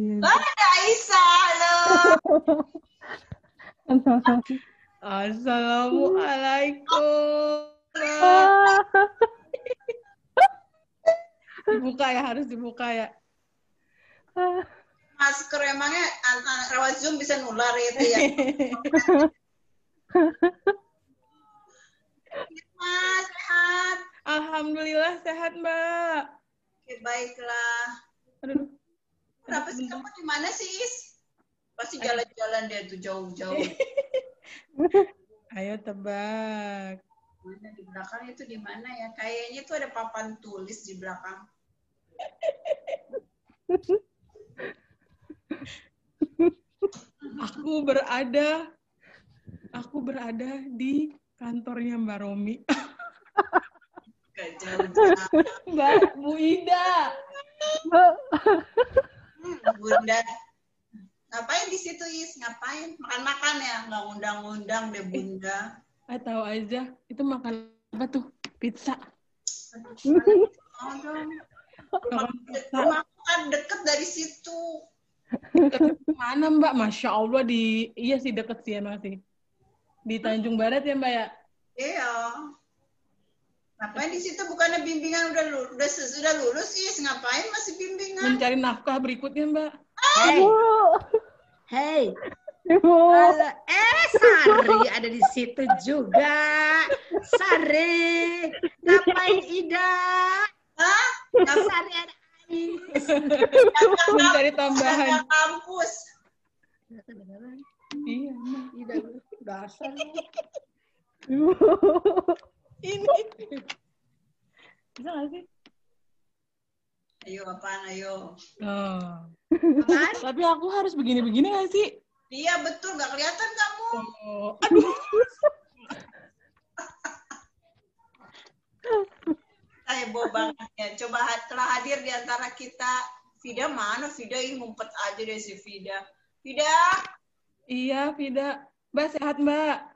Iya. Ah, ada Aisyah, halo. Assalamualaikum. Dibuka ya, harus dibuka ya. Masker emangnya antara lewat Zoom bisa nular itu ya. Mas, sehat. Alhamdulillah sehat, Mbak. Oke, baiklah. Aduh. Kenapa sih kamu di mana sih, Is? Pasti jalan-jalan dia tuh jauh-jauh. Ayo tebak. Mana di belakang itu di mana ya? Kayaknya tuh ada papan tulis di belakang. Aku berada aku berada di kantornya Mbak Romi. Gak jauh-jauh. Mbak Bu Ida. Hmm, Bunda. Ngapain di situ, Is? Ngapain? Makan-makan ya? Nggak ngundang-ngundang deh, Bunda. Ah, tahu aja. Itu makan apa tuh? Pizza. Oh, dong. Makan pizza. Rumah aku kan deket dari situ. Deket Mana Mbak? Masya Allah di iya sih deket sih emang sih. Di Tanjung Barat ya Mbak ya? Iya. Ngapain di situ bukannya bimbingan udah lu- udah sudah lulus Is? Ngapain masih bimbingan? Mencari nafkah berikutnya Mbak. Hey, Bu. hey. Ibu. Eh, Sari ada di situ juga. Sari, ngapain Ida? Hah? Sari ada Ais. Mencari tambahan. Ada kampus. Iya. Ida dasar. Ibu. Ini. Bisa nggak sih? Ayo apaan ayo? Oh. Apaan? Tapi aku harus begini-begini nggak sih? Iya betul nggak kelihatan kamu. Oh. Aduh. Heboh banget ya. Coba telah hadir di antara kita. Vida mana? Vida ini ngumpet aja deh si Vida. Vida Iya, Vida. Mbak sehat, Mbak.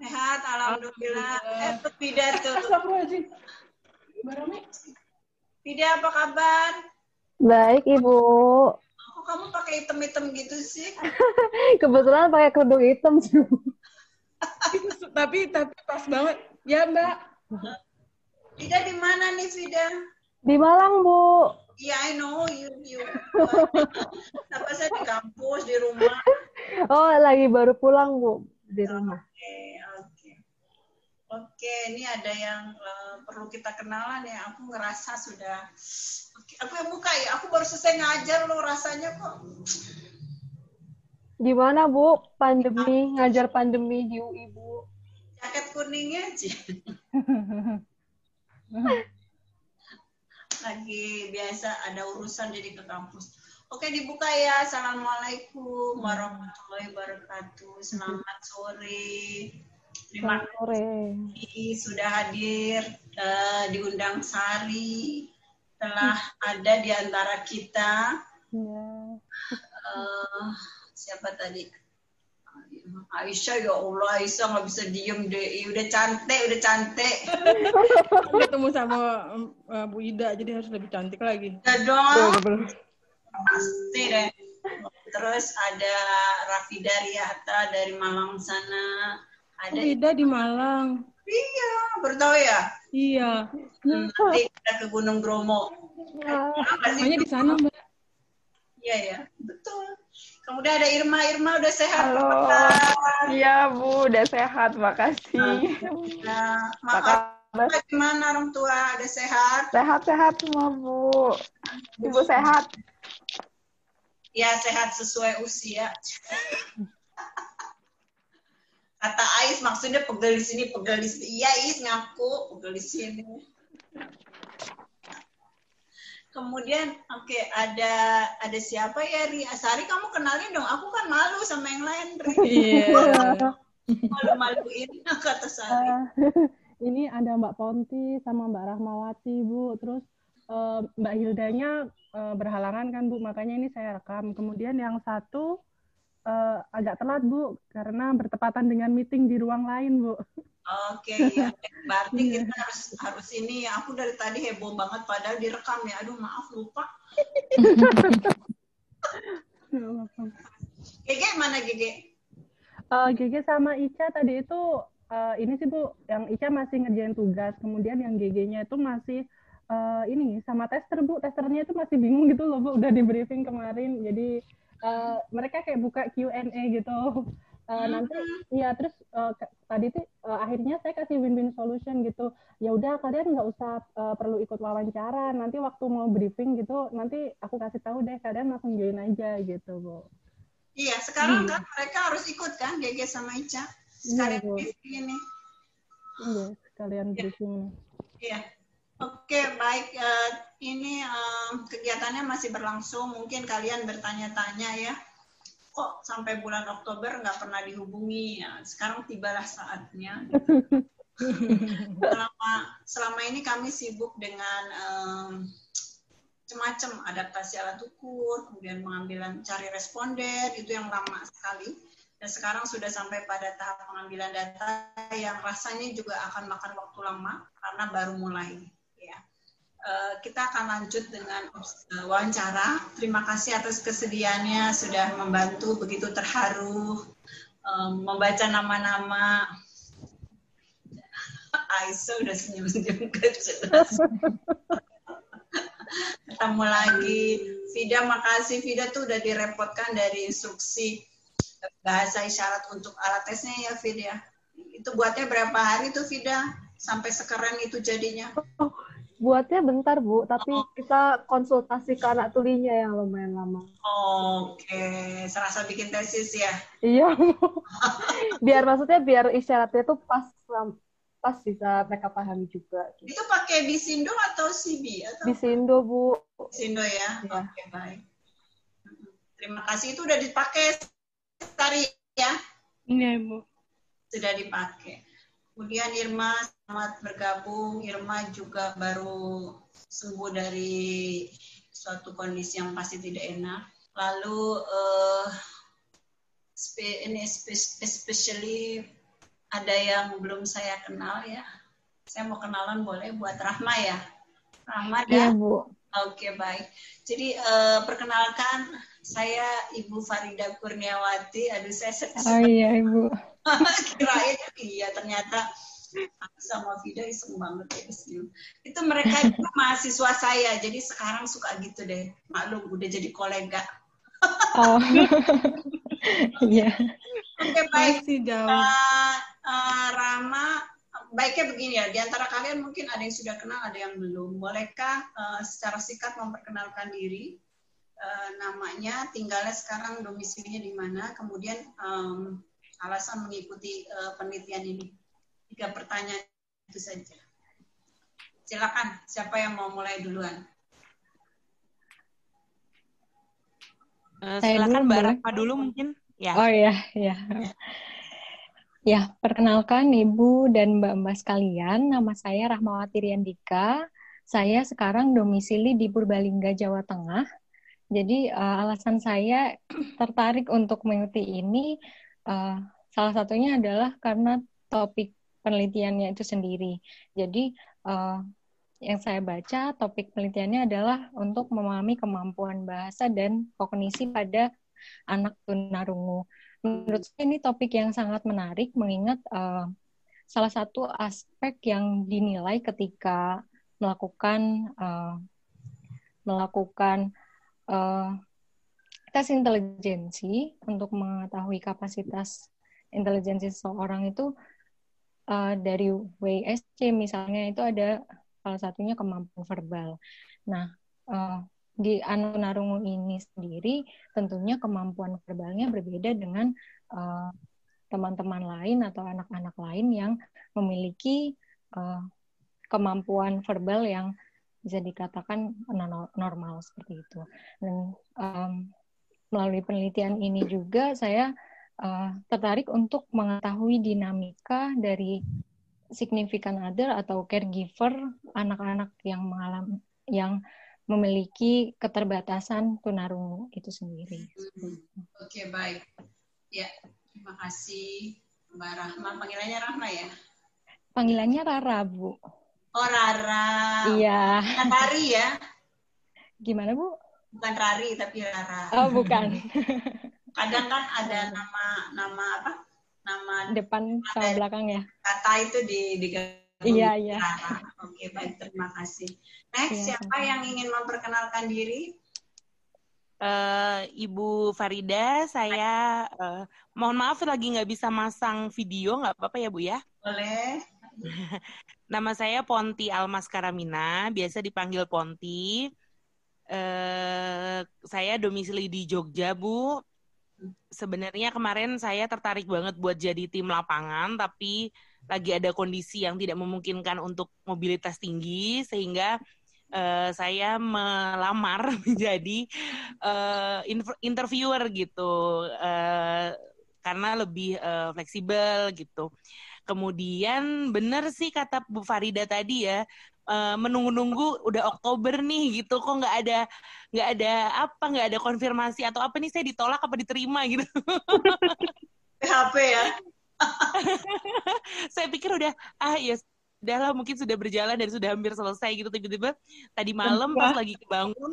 Sehat alhamdulillah. Eh. Astagfirullahaladzim. Mbak Romi. Vida apa kabar? Baik, Ibu. Kok kamu pakai hitam-hitam gitu sih? Kebetulan pakai kerudung hitam sih. Tapi tapi pas banget. Ya, Mbak. Vida di mana nih Vida? Di Malang, Bu. Iya, I know you. you. Kenapa saya di kampus, di rumah? Oh, lagi baru pulang, Bu. Di rumah. Oke, oke. Oke, ini ada yang eh, perlu kita kenalan ya. Aku ngerasa sudah. Oke, aku yang buka ya. Aku baru selesai ngajar loh rasanya kok. Gimana, Bu? Pandemi, ngajar pandemi di UI, Bu. Jaket kuningnya aja. Lagi biasa ada urusan jadi ke kampus. Oke, dibuka ya. Assalamualaikum warahmatullahi wabarakatuh. Selamat sore. Terima kasih sudah hadir eh, diundang Sari. Telah ada di antara kita. Ya. eh, siapa tadi? Aisyah ya Allah Aisyah nggak bisa diem deh udah cantik udah cantik ketemu sama uh, Bu Ida, jadi harus lebih cantik lagi. udah dong pasti deh terus ada Rafida Riyata dari Malang sana ada Ida di Malang. iya baru tahu ya Iya. Nanti kita ke Gunung Bromo Ah, apa sih Namanya di sana, Mbak. iya ya betul kemudian ada Irma Irma udah sehat Halo. Iya Bu, udah sehat, makasih. nah, maaf kabar? gimana orang tua ada sehat Sehat-sehat semua Bu. Ibu sehat? Ya sehat sesuai usia. Kata Ais maksudnya pegel di sini, pegel di sini. Iya Ais ngaku pegel di sini. Kemudian oke ada ada siapa ya Ri? Sari kamu kenalin dong. Aku kan malu sama yang lain Ri. Iya. Malu-maluin kata Sari. Ah, ini ada Mbak Ponti sama Mbak Rahmawati, Bu. Terus eh, Mbak Hildanya eh, berhalangan kan, Bu. Makanya ini saya rekam. Kemudian yang satu eh, agak telat, Bu, karena bertepatan dengan meeting di ruang lain, Bu. Oke ya. Berarti kita harus harus ini ya. Aku dari tadi heboh banget padahal direkam ya. Aduh maaf lupa. Gege mana Gege? Eh, Gege sama Ica tadi itu eh, ini sih Bu, yang Ica masih ngerjain tugas, kemudian yang Gege-nya itu masih eh, ini sama tester Bu, testernya itu masih bingung gitu loh Bu, udah di briefing kemarin, jadi eh, mereka kayak buka Q&A gitu. Eh, nanti ya terus ke- tadi tuh eh, akhirnya saya kasih win-win solution gitu. Ya udah kalian nggak usah eh, perlu ikut wawancara, nanti waktu mau briefing gitu, nanti aku kasih tahu deh kalian langsung join aja gitu Bu. Iya, sekarang kan mereka harus ikut kan Gege sama Ica. Sekalian Bu. briefing ini. Iya, sekalian briefing. Iya. Oke, baik. Eh, ini em, kegiatannya masih berlangsung. Mungkin kalian bertanya-tanya ya, kok sampai bulan Oktober nggak pernah dihubungi? Ya, sekarang tibalah saatnya. selama selama ini kami sibuk dengan em, macam-macam adaptasi alat ukur, kemudian pengambilan cari responden itu yang lama sekali. Dan sekarang sudah sampai pada tahap pengambilan data yang rasanya juga akan makan waktu lama karena baru mulai. Ya. Eh, kita akan lanjut dengan eh, wawancara. Terima kasih atas kesediaannya sudah membantu begitu terharu eh, membaca nama-nama. Aisyah udah senyum-senyum jelas ketemu lagi. Vida, makasih. Vida tuh udah direpotkan dari instruksi bahasa isyarat untuk alat tesnya ya, Vida. ya. Itu buatnya berapa hari tuh, Vida? Sampai sekeren itu jadinya. Buatnya bentar, Bu, tapi kita konsultasi ke anak tulinya yang lumayan lama. Oke, serasa bikin tesis ya. Iya, Bu. biar maksudnya biar isyaratnya tuh pas pas bisa mereka pahami juga. Gitu. Itu pakai Bisindo atau CB? Atau Di Sindo, Bu. Bisindo ya? Iya. Oke, baik. Terima kasih. Itu udah dipakai tari ya? Iya, Bu. sudah dipakai. Kemudian Irma selamat bergabung. Irma juga baru sembuh dari suatu kondisi yang pasti tidak enak. Lalu eh, spe- ini spe- especially ada yang belum saya kenal ya. Saya mau kenalan boleh buat Rahma ya. Rahma Iya, dan Bu. Oke baik. Jadi eh, perkenalkan saya Ibu Farida Kurniawati. Aduh saya Oh iya, Ibu. kirain iya ternyata sama Vida iseng banget ya senyum. Itu mereka itu mahasiswa saya. Jadi sekarang suka gitu deh. Maklum udah jadi kolega. Oh. Iya. Oke baik. Masih jauh. Eh, eh, Rama, baiknya begini ya. Di antara kalian mungkin ada yang sudah kenal, ada yang belum. Bolehkah eh, secara singkat memperkenalkan diri? Eh, namanya, tinggalnya sekarang domisilinya di mana? Kemudian em, alasan mengikuti eh, penelitian ini. Tiga pertanyaan itu saja. Silakan, siapa yang mau mulai duluan? Eh, Saya silakan Mbak? Rahma dulu mungkin. Ya. Oh iya, iya. Ya, perkenalkan Ibu dan Mbak-Mbak sekalian, nama saya Rahmawati Riandika. Saya sekarang domisili di Purbalingga, Jawa Tengah. Jadi eh, alasan saya tertarik untuk mengikuti ini eh, salah satunya adalah karena topik penelitiannya itu sendiri. Jadi eh, yang saya baca topik penelitiannya adalah untuk memahami kemampuan bahasa dan kognisi pada anak tunarungu. Menurut saya ini topik yang sangat menarik mengingat eh, salah satu aspek yang dinilai ketika melakukan eh, melakukan eh, tes intelijensi untuk mengetahui kapasitas intelijensi seseorang itu eh, dari WSC misalnya itu ada salah satunya kemampuan verbal. Nah, eh, di anak tunarungu ini sendiri tentunya kemampuan verbalnya berbeda dengan eh, teman-teman lain atau anak-anak lain yang memiliki eh, kemampuan verbal yang bisa dikatakan no- normal seperti itu. Dan em, melalui penelitian ini juga saya eh, tertarik untuk mengetahui dinamika dari significant other atau caregiver anak-anak yang mengalami yang memiliki keterbatasan tunarungu itu sendiri. Hmm, Oke, baik. Ya, terima kasih Mbak Rahma. Panggilannya Rahma ya? Panggilannya Rara, Bu. Oh, Rara. Iya. Natari ya? Gimana, Bu? Bukan Rari tapi Rara. Oh, bukan. Kadang kan ada nama nama apa? Nama Depan sama belakang ya. kata itu di di Iya, iya. Rara. Oke, baik terima kasih. Next, Iya, siapa yang ingin memperkenalkan diri? Eh, Ibu Farida, saya eh, mohon maaf lagi nggak bisa masang video, nggak apa-apa ya Bu ya. Boleh. Nama saya Ponti Almas Karamina, biasa dipanggil Ponti. Eh, saya domisili di Jogja, Bu. Sebenarnya kemarin saya tertarik banget buat jadi tim lapangan, tapi lagi ada kondisi yang tidak memungkinkan untuk mobilitas tinggi, sehingga eh, saya melamar menjadi inf- interviewer gitu, eh, karena lebih eh, fleksibel gitu. Kemudian bener sih kata Bu Farida tadi ya, eh, menunggu-nunggu udah Oktober nih gitu, kok nggak ada nggak ada apa nggak ada konfirmasi atau apa nih saya ditolak apa diterima gitu. PHP ya. saya pikir udah ah ya udahlah mungkin sudah berjalan dan sudah hampir selesai gitu tiba-tiba. Tadi malam pas lagi kebangun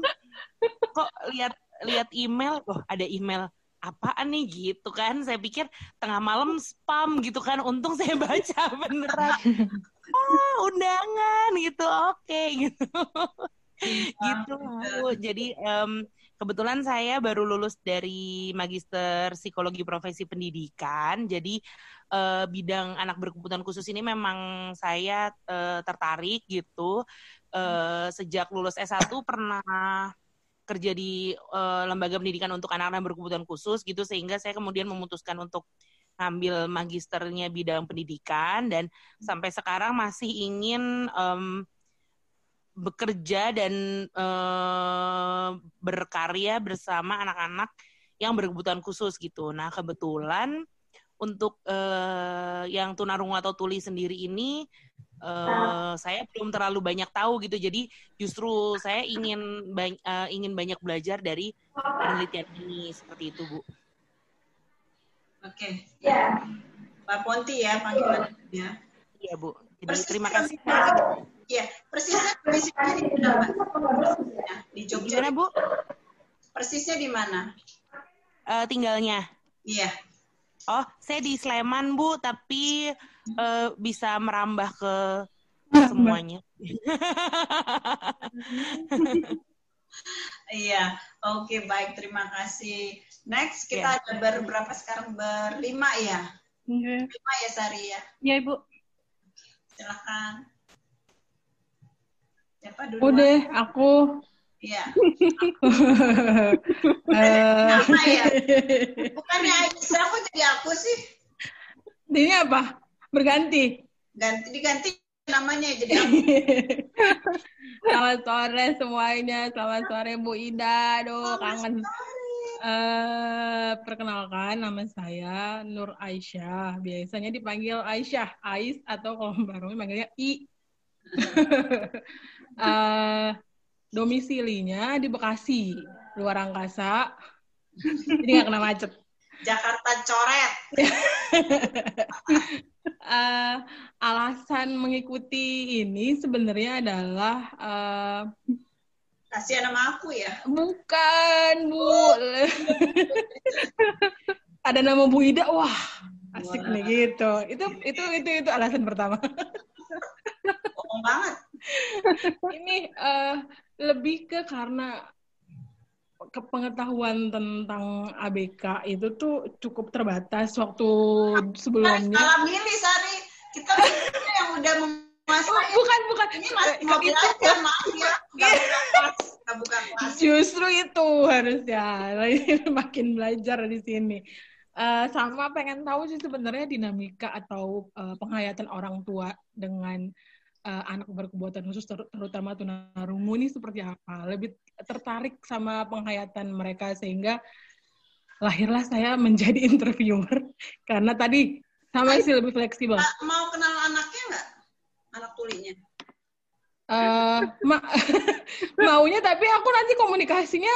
kok lihat lihat email oh ada email apaan nih? gitu kan. Saya pikir tengah malam spam gitu kan. Untung saya baca beneran oh undangan gitu. Oke gitu. Gitu. Bu. jadi em, kebetulan saya baru lulus dari magister psikologi profesi pendidikan. Jadi eh, bidang anak berkebutuhan khusus ini memang saya eh, tertarik gitu. Eh, sejak lulus S1 pernah kerja di eh, lembaga pendidikan untuk anak-anak berkebutuhan khusus gitu sehingga saya kemudian memutuskan untuk ngambil magisternya bidang pendidikan dan sampai sekarang masih ingin em, bekerja dan eh, berkarya bersama anak-anak yang berkebutuhan khusus gitu. Nah kebetulan untuk eh, yang tunarungu atau tuli sendiri ini eh, saya belum terlalu banyak tahu gitu. Jadi justru saya ingin bany- eh, ingin banyak belajar dari penelitian ini seperti itu bu. Oke. Mbak Ponti ya panggilannya. Iya bu. Jadi Persisnya terima kasih. Iya, persisnya domisilinya di mana, Mbak? Persisnya, Di Jogja. Gimana bu? Persisnya di mana? Eh, tinggalnya? Iya. Oh, saya di Sleman, Bu, tapi eh, bisa merambah ke semuanya. Iya, oke baik terima kasih. Next kita Iya. ada ber- berapa sekarang berlima ya? Oke. Lima ya Sari ya. Ya, Ibu. Silahkan. Siapa dulu? Udah, aku. Iya. Eh, Nama ya. Bukannya Aisyah kok jadi aku sih? ini apa? Berganti. Ganti diganti namanya jadi aku. Selamat sore semuanya. Selamat sore Bu Ida. Aduh, kangen. Eh, perkenalkan nama saya Nur Aisyah. Biasanya dipanggil Aisyah, Ais atau kalau Romi manggilnya I. Eh, domisilinya di Bekasi, luar angkasa. Jadi nggak kena macet. Jakarta coret. Eh, alasan mengikuti ini sebenarnya adalah eh, Kasihan sama aku ya. bukan Bu. Ada nama Bu Ida, wah asik nih gitu. Itu itu itu itu alasan pertama. Bohong banget. Ini eh, lebih ke karena kepengetahuan tentang ABK itu tuh cukup terbatas waktu sebelumnya. salah milih Sari. Kita yang udah Oh, menguasai. bukan bukan Ini masih mau itu belajar, maaf ya. Nggak buka kelas. Nggak buka kelas. Justru itu harusnya makin belajar di sini. Eh, sama pengen tahu sih sebenarnya dinamika atau eh, penghayatan orang tua dengan eh, anak berkebutuhan khusus ter- terutama tunarungu ini seperti apa? Lebih tertarik sama penghayatan mereka sehingga lahirlah saya menjadi interviewer karena tadi sama sih lebih fleksibel. Ma- Mau kenal anaknya nggak? Anak tulinya. Eh, ma- maunya tapi aku nanti komunikasinya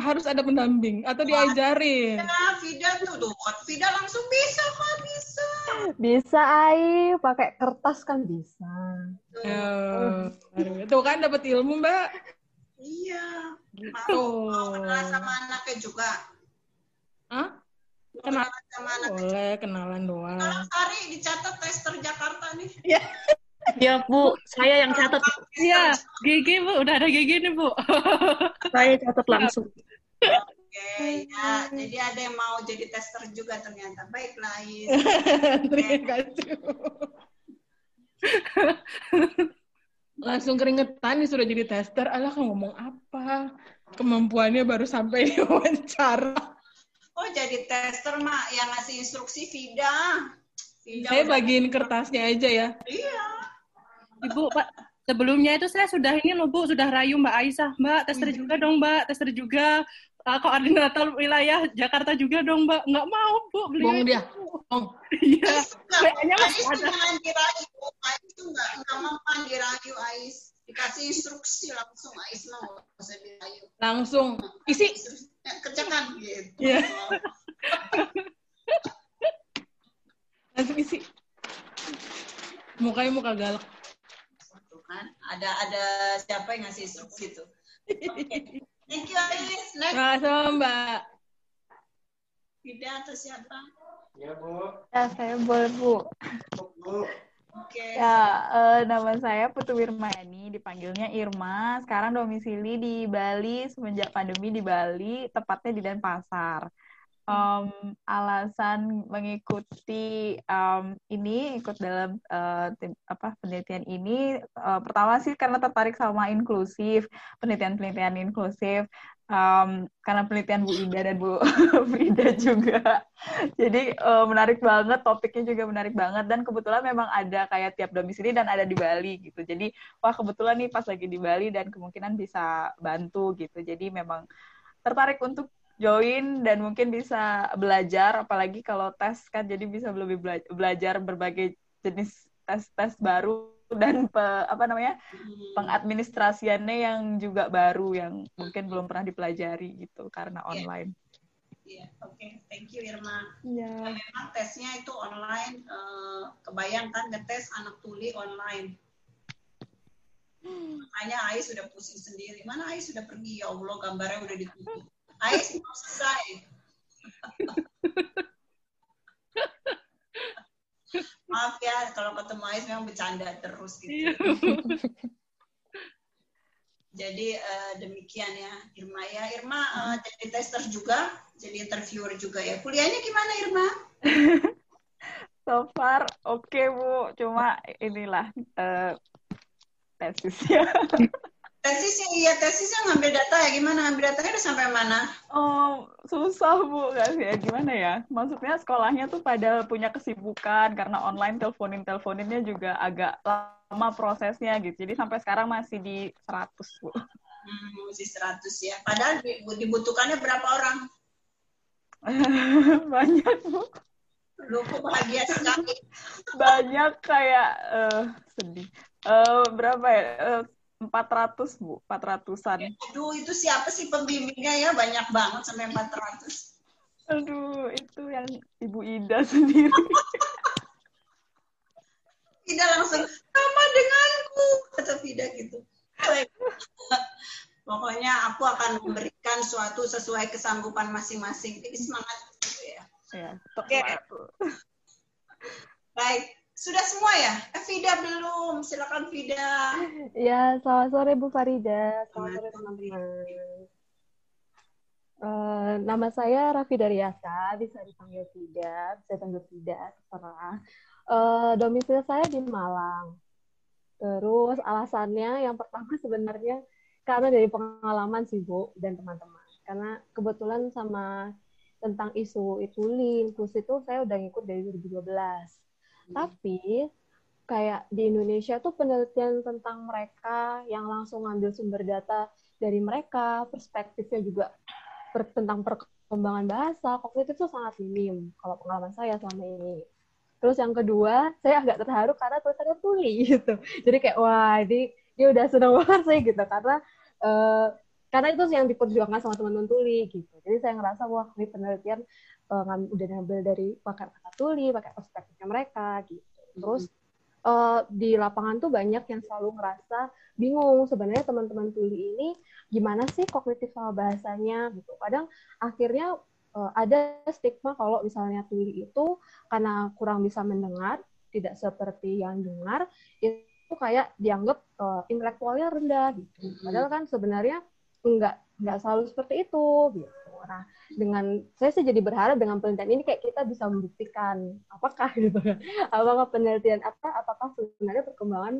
harus ada pendamping atau diajarin. Ya, Vida tuh, tuh. Vida langsung bisa kok, bisa. Bisa, Ai. Pakai kertas kan bisa. Tuh. Eh, aduh, tuh kan dapat ilmu mbak. Iya. Gitu. Mau kenalan sama anaknya juga. Hah? Mau Kenal- kenalan sama anaknya. Boleh kenalan doang. Sekarang Sari dicatat tester Jakarta nih. Ya Bu, saya yang catat. Iya, GG Bu, udah ada GG nih Bu. Saya catat langsung. Oke, ya. Jadi ada yang mau jadi tester juga ternyata. Baiklah, Ais. Terima kasih. Langsung keringetan nih sudah jadi tester. Alah kan ngomong apa? Kemampuannya baru sampai di wawancara. Oh, jadi tester, Mak. Yang ngasih instruksi Vida. Vida Saya bagiin kertasnya aja ya. Iya. Ibu, Pak, sebelumnya itu saya sudah ini loh Bu, sudah rayu Mbak Aisyah. Mbak, tester juga dong Mbak, tester juga. Uh, koordinator wilayah Jakarta juga dong Mbak. Nggak mau Bu, beliau. Bohong dia. Bohong. Iya. Kayaknya masih ada. jangan dirayu. Ais tuh enggak, enggak mempan dirayu, Ais. Dikasih instruksi langsung, Ais mau nggak usah dirayu. Langsung. Isi. Ya, kerjakan gitu. Iya. Langsung isi. Mukanya muka galak. Kan, ada ada siapa yang ngasih instruksi. Oke. Thank you, Ais. Next, Nah, sama Mbak. Vida atau siapa? Ya, saya boleh, Bu. Oke. Ya, eh, nama saya Putu Wirmayani, dipanggilnya Irma. Sekarang domisili di Bali semenjak pandemi di Bali, tepatnya di Denpasar. Em, alasan mengikuti em, ini, ikut dalam eh, tim- apa penelitian ini, eh, pertama sih karena tertarik sama inklusif, penelitian-penelitian inklusif. Em, karena penelitian Bu Ida dan Bu Frida juga. Jadi eh, menarik banget, topiknya juga menarik banget dan kebetulan memang ada kayak tiap domisili dan ada di Bali gitu. Jadi wah kebetulan nih pas lagi di Bali dan kemungkinan bisa bantu gitu. Jadi memang tertarik untuk join dan mungkin bisa belajar apalagi kalau tes kan jadi bisa lebih bela- belajar berbagai jenis tes-tes baru dan pe- apa namanya pengadministrasiannya yang juga baru yang mungkin belum pernah dipelajari gitu karena Iya. online. Iya, oke. Thank you, Irma. Iya. Memang tesnya itu online. eh, kebayang kan ngetes anak tuli online. Makanya Ais sudah pusing sendiri. Mana Ais sudah pergi? Ya Allah, gambarnya udah ditutup. Ais mau selesai. Maaf ya, kalau ketemu Ais memang bercanda terus gitu. Jadi eh, demikian ya, Irma ya. Irma eh, jadi tester juga, jadi interviewer juga ya. Kuliahnya gimana Irma? So far oke Bu, cuma inilah eh, tesisnya. Tesisnya iya, tesisnya ngambil data ya gimana? Ngambil datanya udah sampai mana? Oh, susah Bu, kan ya gimana ya? Maksudnya sekolahnya tuh pada punya kesibukan karena online teleponin-teleponinnya juga agak lama prosesnya gitu. Jadi sampai sekarang masih di 100 Bu. Hmm, masih 100 ya. Padahal di- dibutuhkannya berapa orang? Banyak Bu. Lu bahagia sekali. Banyak kayak eh, sedih. Eh, berapa ya? Eh, 400 Bu, 400-an. Aduh, itu siapa sih pembimbingnya ya? Banyak banget sampai 400. Aduh, itu yang Ibu Ida sendiri. Tidak langsung sama denganku, kata Vida gitu. Pokoknya aku akan memberikan suatu sesuai kesanggupan masing-masing. Jadi semangat gitu ya. ya, Oke. satu. Baik, sudah semua ya? Eh, Vida belum. Silakan Vida. Ya, selamat sore Bu Farida. Selamat sore teman-teman. Eh, nama saya Raffi Daryasa, bisa dipanggil Vida, bisa dipanggil Vida, terserah. Eh, domisili saya di Malang. Terus alasannya yang pertama sebenarnya karena dari pengalaman sih Bu dan teman-teman. Karena kebetulan sama tentang isu itu inklusi itu saya udah ngikut dari 2012. Tapi kayak di Indonesia tuh penelitian tentang mereka yang langsung ngambil sumber data dari mereka, perspektifnya juga per- tentang perkembangan bahasa, kognitif itu sangat minim kalau pengalaman saya selama ini. Terus yang kedua, saya agak terharu karena tulisannya tuli gitu. Jadi kayak wah ini dia udah seneng banget sih gitu karena eh, karena itu yang diperjuangkan sama teman-teman tuli gitu. Jadi saya ngerasa wah ini penelitian ngam- udah ngambil dari pakai kata tuli, pakai perspektifnya mereka gitu. Terus eh, di lapangan tuh banyak yang selalu ngerasa bingung sebenarnya teman-teman tuli ini gimana sih kognitif sama bahasanya gitu. Kadang akhirnya eh, ada stigma kalau misalnya tuli itu karena kurang bisa mendengar, tidak seperti yang dengar, itu kayak dianggap eh, intelektualnya rendah gitu. Padahal kan sebenarnya enggak nggak selalu seperti itu gitu. Nah, dengan saya sih jadi berharap dengan penelitian ini kayak kita bisa membuktikan apakah gitu apakah penelitian apa apakah sebenarnya perkembangan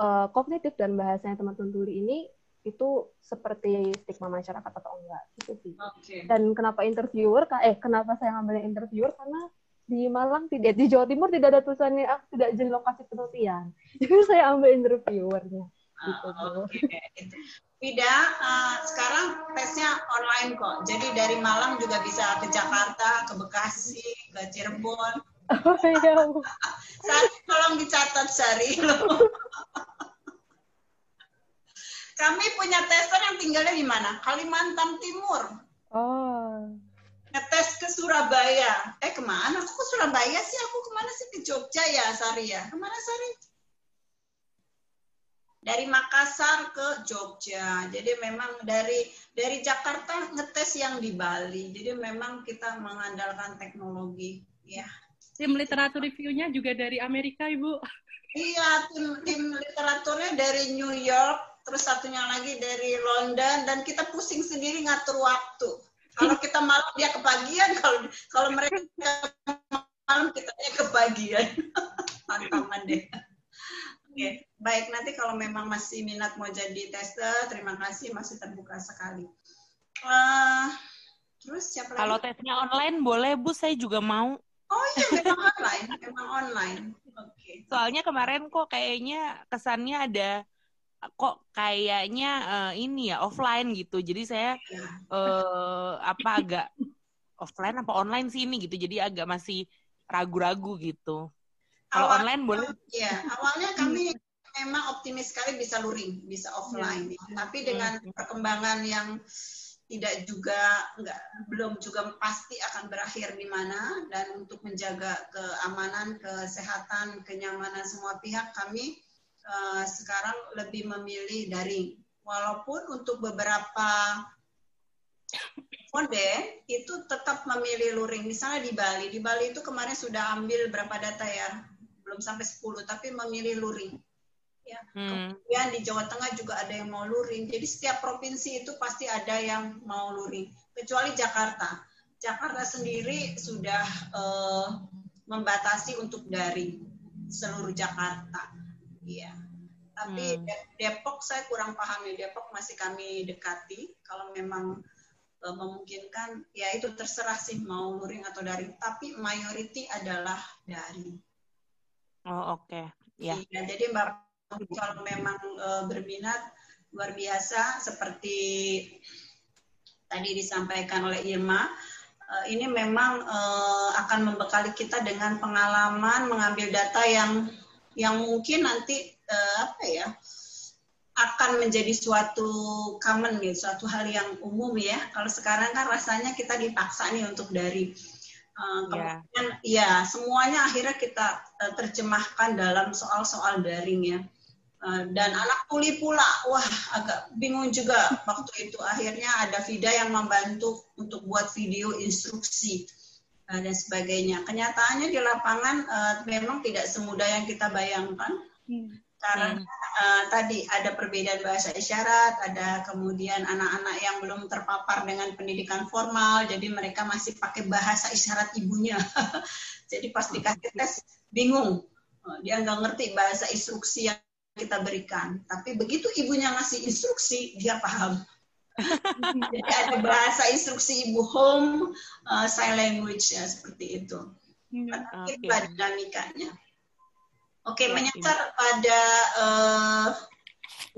eh, kognitif dan bahasanya teman-teman tuli ini itu seperti stigma masyarakat atau enggak gitu sih. Oke. Dan kenapa interviewer eh kenapa saya ngambil interviewer karena di Malang tidak di Jawa Timur tidak ada tulisannya ah, tidak jadi lokasi penelitian. Jadi saya ambil interviewernya. Oke, itu. Vida, eh, sekarang tesnya online kok. Jadi dari Malang juga bisa ke Jakarta, ke Bekasi, ke Cirebon. Oh iya. Sari, tolong dicatat Sari. Kami punya tester yang tinggalnya di mana? Kalimantan Timur. Oh. Ngetes ke Surabaya. Eh ke mana? Kok ke Surabaya sih? Aku ke mana sih? Ke Jogja ya Sari ya? Ke mana Sari? Dari Makassar ke Jogja. Jadi memang dari dari Jakarta ngetes yang di Bali. Jadi memang kita mengandalkan teknologi. Ya. Tim literatur reviewnya juga dari Amerika, Ibu. Iya, tim, tim literaturnya dari New York, terus satunya lagi dari London, dan kita pusing sendiri ngatur waktu. Kalau kita malam dia kebagian, kalau kalau mereka malam kita kebagian. Tantangan deh. Oke, baik nanti kalau memang masih minat mau jadi tester, terima kasih masih terbuka sekali. Eh, terus siapa lagi? Kalau tesnya online boleh Bu, saya juga mau. Oh iya, memang online, memang online. Oke. Soalnya kemarin kok kayaknya kesannya ada kok kayaknya eh, ini ya offline gitu. Jadi saya eh apa agak offline apa online sih ini gitu. Jadi agak masih ragu-ragu gitu. Kalau Awal- online boleh Ya, awalnya kami memang optimis sekali bisa luring, bisa offline. Tapi dengan perkembangan yang tidak juga nggak belum juga pasti akan berakhir di mana dan untuk menjaga keamanan, kesehatan, kenyamanan semua pihak kami eh, sekarang lebih memilih daring. Walaupun untuk beberapa responden itu tetap memilih luring. Misalnya di Bali, di Bali itu kemarin sudah ambil berapa data ya? Belum sampai 10, tapi memilih luring. Ya. Hmm. Kemudian di Jawa Tengah juga ada yang mau luring. Jadi setiap provinsi itu pasti ada yang mau luring. Kecuali Jakarta. Jakarta sendiri sudah eh, membatasi untuk daring seluruh Jakarta. Iya. Tapi Hmm. De- Depok saya kurang paham ya. Depok masih kami dekati. Kalau memang eh, memungkinkan, ya itu terserah sih mau luring atau daring. Tapi mayoriti adalah daring. Oh oke. Ya. Iya, jadi Mbak kalau memang eh, berminat luar biasa seperti tadi disampaikan oleh Irma, eh, ini memang eh, akan membekali kita dengan pengalaman mengambil data yang yang mungkin nanti eh, apa ya akan menjadi suatu common nih, suatu hal yang umum ya. Kalau sekarang kan rasanya kita dipaksa nih untuk dari Uh, Ya. kemudian ya semuanya akhirnya kita uh, terjemahkan dalam soal-soal daring ya. Uh, dan anak tuli pula, wah agak bingung juga waktu itu. Akhirnya ada Vida yang membantu untuk buat video instruksi uh, dan sebagainya. Kenyataannya di lapangan memang tidak semudah yang kita bayangkan. Karena uh, tadi ada perbedaan bahasa isyarat, ada kemudian anak-anak yang belum terpapar dengan pendidikan formal, jadi mereka masih pakai bahasa isyarat ibunya. jadi pas dikasih tes bingung, Uh, dia nggak ngerti bahasa instruksi yang kita berikan. Tapi begitu ibunya ngasih instruksi, dia paham. jadi ada bahasa instruksi ibu home, uh, sign language ya seperti itu. Oke. Itulah dinamikanya. Oke, Oke. menyasar pada eh,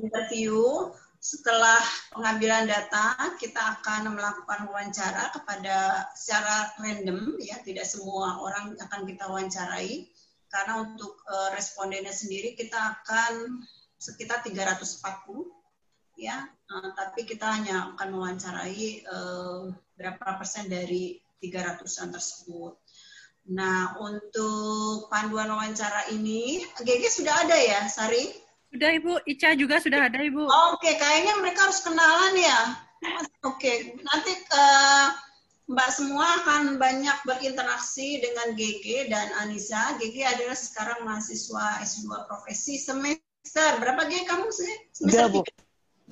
interview. Setelah pengambilan data kita akan melakukan wawancara kepada secara random ya. Tidak semua orang akan kita wawancarai. Karena untuk eh, respondennya sendiri kita akan sekitar 340 ya. Eh, tapi kita hanya akan mewawancarai eh, berapa persen dari 300-an tersebut Nah, untuk panduan wawancara ini, GG sudah ada ya, Sari? Sudah Ibu, Ica juga sudah ada Ibu. Oke, kayaknya mereka harus kenalan ya. Oke, nanti eh, Mbak semua akan banyak berinteraksi dengan GG dan Anissa. GG adalah sekarang mahasiswa S2 profesi semester berapa GG kamu sih? Semester Tiga, Bu. tiga.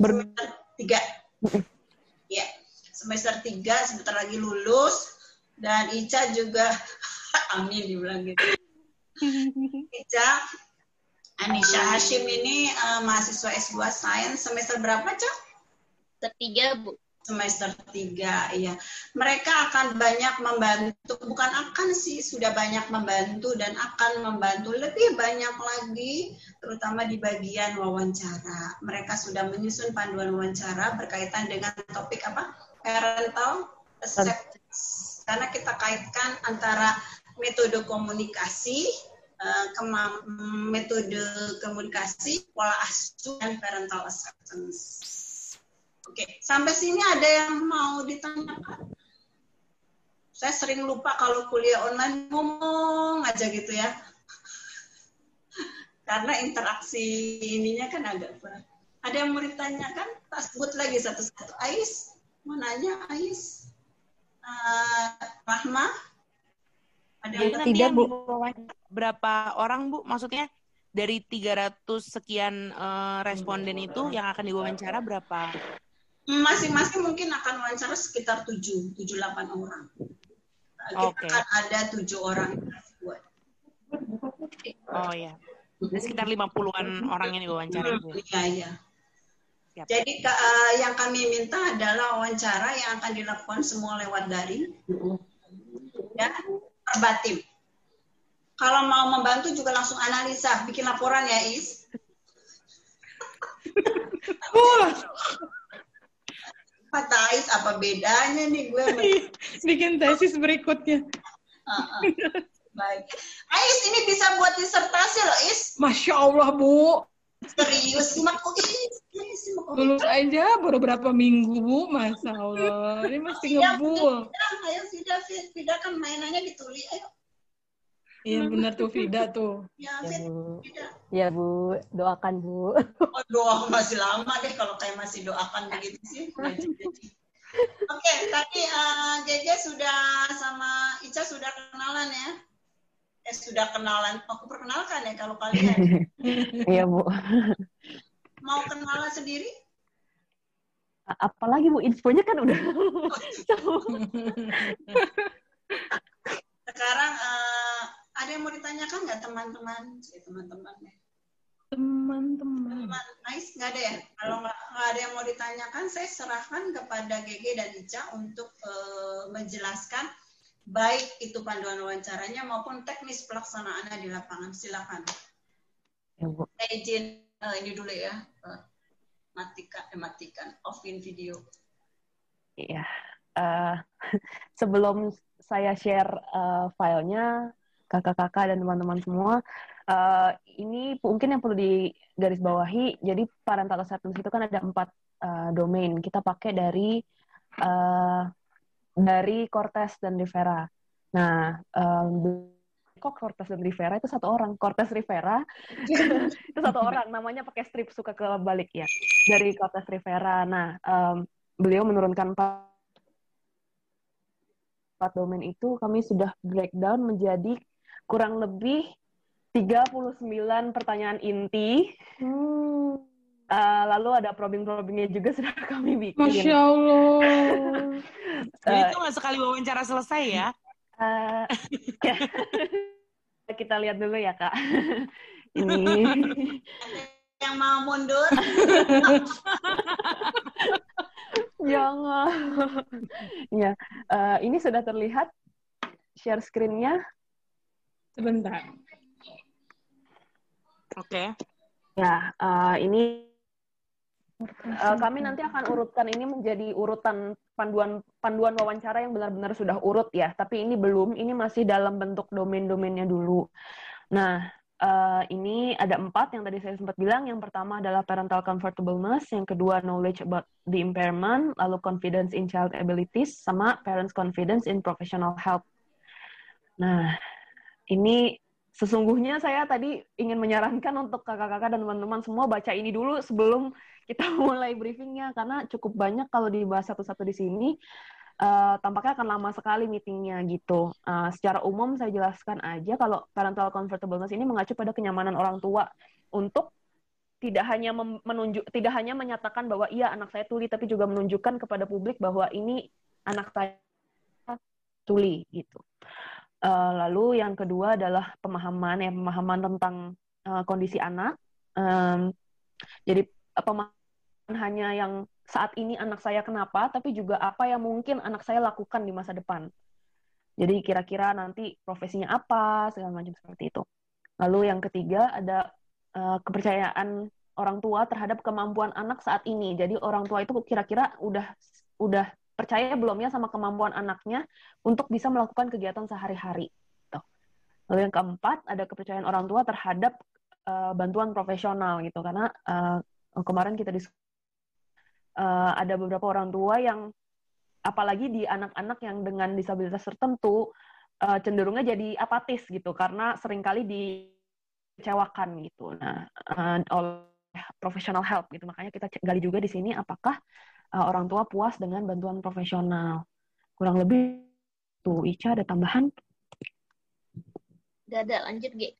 Semester tiga. Ya, semester tiga sebentar lagi lulus dan Ica juga amin dibilang gitu. Ica Anisha Hashim ini eh, mahasiswa S2 Sains semester berapa, Cak? Ketiga, Bu. Semester tiga, iya. Mereka akan banyak membantu, bukan akan sih, sudah banyak membantu dan akan membantu lebih banyak lagi, terutama di bagian wawancara. Mereka sudah menyusun panduan wawancara berkaitan dengan topik apa? Parental acceptance. Karena kita kaitkan antara metode komunikasi, eh, metode komunikasi, pola asuh, dan parental acceptance. Oke, sampai sini ada yang mau ditanyakan? Saya sering lupa kalau kuliah online ngomong aja gitu ya. Karena interaksi ininya kan agak kurang. Ada yang mau ditanyakan? Tak sebut lagi satu-satu. Ais, mau nanya Ais? Eh, Rahma? Ada yang Nanti Tidak, yang Bu. diwawancara Berapa orang, Bu? Maksudnya dari 300 sekian eh, responden itu yang akan diwawancara berapa? Masing-masing mungkin akan wawancara sekitar 7, 7-8 orang. Kita Oke. akan ada 7 orang yang buat. Oh ya. Ada sekitar 50-an orang yang diwawancara Bu. Iya, iya. Siap. Jadi ke- eh, yang kami minta adalah wawancara yang akan dilakukan semua lewat daring dan verbatim. Kalau mau membantu juga langsung analisa, bikin laporan ya Is. Kata Is apa bedanya nih gue sama Bikin tesis berikutnya. Baik. Ais ini bisa buat disertasi loh Is. Masya Allah, Bu. Serius kok Is. Lulus aja baru berapa minggu, Bu. Masya Allah. Ini masih Ya, ngebul. Fida, ayo Fida, Fida, Fida kan mainannya di tuli. Ayo. Iya benar tuh, Vida tuh. Ya, Ya Fida. Bu, Fida. ya Bu, doakan Bu. Oh, doa masih lama deh kalau kayak masih doakan begitu sih. Oke, tadi eh, Jeje sudah sama Ica sudah kenalan ya? Eh, sudah kenalan. Aku perkenalkan ya kalau kalian. Iya, Bu. Mau kenalan sendiri? Apalagi Bu, infonya kan udah. Sekarang eh, ada yang mau ditanyakan nggak teman-teman? Eh, teman-teman ya. Teman-teman. Teman, nice, nggak ada ya? Kalau nggak ada yang mau ditanyakan, saya serahkan kepada GG dan Ica untuk eh, menjelaskan baik itu panduan wawancaranya maupun teknis pelaksanaannya di lapangan. Silakan. Ya, Bu. Saya izin eh, ini dulu ya, eh, matikan, eh, matikan, offin video. Iya. Eh, sebelum saya share eh, filenya, kakak-kakak dan teman-teman semua, eh, ini mungkin yang perlu digarisbawahi. Jadi parental acceptance itu kan ada empat eh, domain. Kita pakai dari eh, dari Cortez dan Rivera. Nah, em, kok Cortez dan Rivera itu satu orang. Cortez Rivera itu satu orang. Namanya pakai strip suka ke balik ya. Dari Cortez Rivera. Nah, em, beliau menurunkan empat empat domain itu kami sudah breakdown menjadi kurang lebih 39 pertanyaan inti. Eh, lalu ada probing-probingnya juga sudah kami bikin. Masya Allah. Jadi Eh, itu nggak sekali wawancara selesai ya? Eh, ya. Kita lihat dulu ya, Kak. Ini Yang mau mundur, jangan. ya, eh, ini sudah terlihat share screen-nya. Sebentar. Oke. Ya, eh, ini eh, kami nanti akan urutkan ini menjadi urutan panduan panduan wawancara yang benar-benar sudah urut ya. Tapi ini belum, ini masih dalam bentuk domain-domainnya dulu. Nah, eh, ini ada empat yang tadi saya sempat bilang. Yang pertama adalah parental comfortableness, yang kedua knowledge about the impairment, lalu confidence in child abilities, sama parents confidence in professional help. Nah, ini sesungguhnya saya tadi ingin menyarankan untuk kakak-kakak dan teman-teman semua baca ini dulu sebelum kita mulai briefingnya karena cukup banyak kalau dibahas satu-satu di sini uh, tampaknya akan lama sekali meetingnya gitu. Uh, secara umum saya jelaskan aja kalau parental comfortableness ini mengacu pada kenyamanan orang tua untuk tidak hanya menunjuk tidak hanya menyatakan bahwa iya anak saya tuli tapi juga menunjukkan kepada publik bahwa ini anak saya tuli gitu. Uh, lalu yang kedua adalah pemahaman ya pemahaman tentang uh, kondisi anak. Um, jadi pemahaman hanya yang saat ini anak saya kenapa, tapi juga apa yang mungkin anak saya lakukan di masa depan. Jadi kira-kira nanti profesinya apa, segala macam seperti itu. Lalu yang ketiga ada uh, kepercayaan orang tua terhadap kemampuan anak saat ini. Jadi orang tua itu kira-kira udah udah percaya belum ya sama kemampuan anaknya untuk bisa melakukan kegiatan sehari-hari. Gitu. Lalu yang keempat ada kepercayaan orang tua terhadap uh, bantuan profesional gitu karena uh, kemarin kita dis uh, ada beberapa orang tua yang apalagi di anak-anak yang dengan disabilitas tertentu uh, cenderungnya jadi apatis gitu karena sering kali dikecewakan gitu. Nah, uh, oleh professional help gitu. Makanya kita gali juga di sini apakah uh, orang tua puas dengan bantuan profesional. Kurang lebih tuh Ica ada tambahan? Gak ada, lanjut G.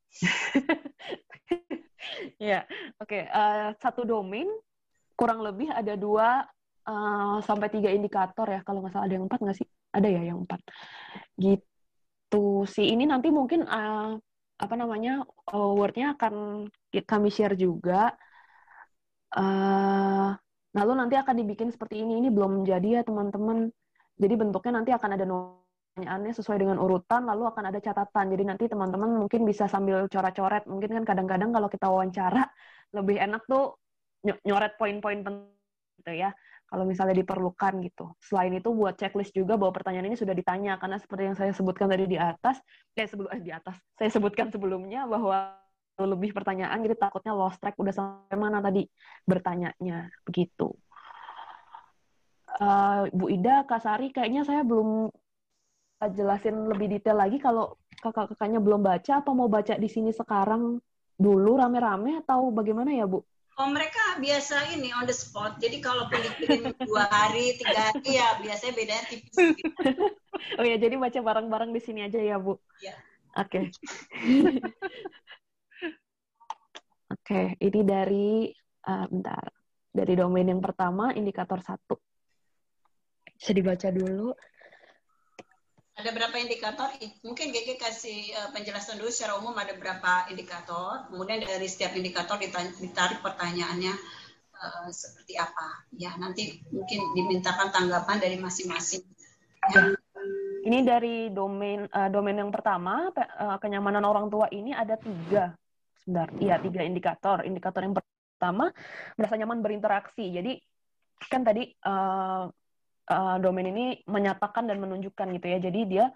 ya, oke. Okay. Uh, satu domain kurang lebih ada dua uh, sampai tiga indikator ya. Kalau nggak salah ada yang empat nggak sih? Ada ya yang empat. Gitu sih. Ini nanti mungkin uh, apa namanya uh, wordnya akan kami share juga. Uh, Lalu nanti akan dibikin seperti ini. Ini belum jadi ya teman-teman. Jadi bentuknya nanti akan ada pertanyaannya sesuai dengan urutan, lalu akan ada catatan. Jadi nanti teman-teman mungkin bisa sambil coret-coret. Mungkin kan kadang-kadang kalau kita wawancara lebih enak tuh nyoret poin-poin penting gitu ya. Kalau misalnya diperlukan gitu. Selain itu buat checklist juga bahwa pertanyaan ini sudah ditanya karena seperti yang saya sebutkan tadi di atas, eh sebelum eh, di atas, saya sebutkan sebelumnya bahwa lebih pertanyaan jadi takutnya lost track udah sampai mana tadi bertanyanya begitu uh, Bu Ida Kak Sari kayaknya saya belum jelasin lebih detail lagi kalau kakak-kakaknya belum baca apa mau baca di sini sekarang dulu rame-rame atau bagaimana ya Bu? Oh mereka biasa ini on the spot. Jadi kalau dikirim dua hari, tiga hari ya biasanya bedanya tipis. Gitu. oh ya jadi baca bareng-bareng di sini aja ya Bu. Ya. Oke. Okay. Oke, ini dari uh, bentar. Dari domain yang pertama, indikator satu. Bisa dibaca dulu. Ada berapa indikator? Mungkin GG kasih uh, penjelasan dulu secara umum ada berapa indikator. Kemudian dari setiap indikator ditarik pertanyaannya uh, seperti apa. Ya, nanti mungkin dimintakan tanggapan dari masing-masing. Ya. Ini dari domain uh, domain yang pertama, kenyamanan orang tua ini ada tiga sebentar. Iya, tiga indikator. Indikator yang pertama merasa nyaman berinteraksi. Jadi kan tadi uh, domain ini menyatakan dan menunjukkan gitu ya. Jadi dia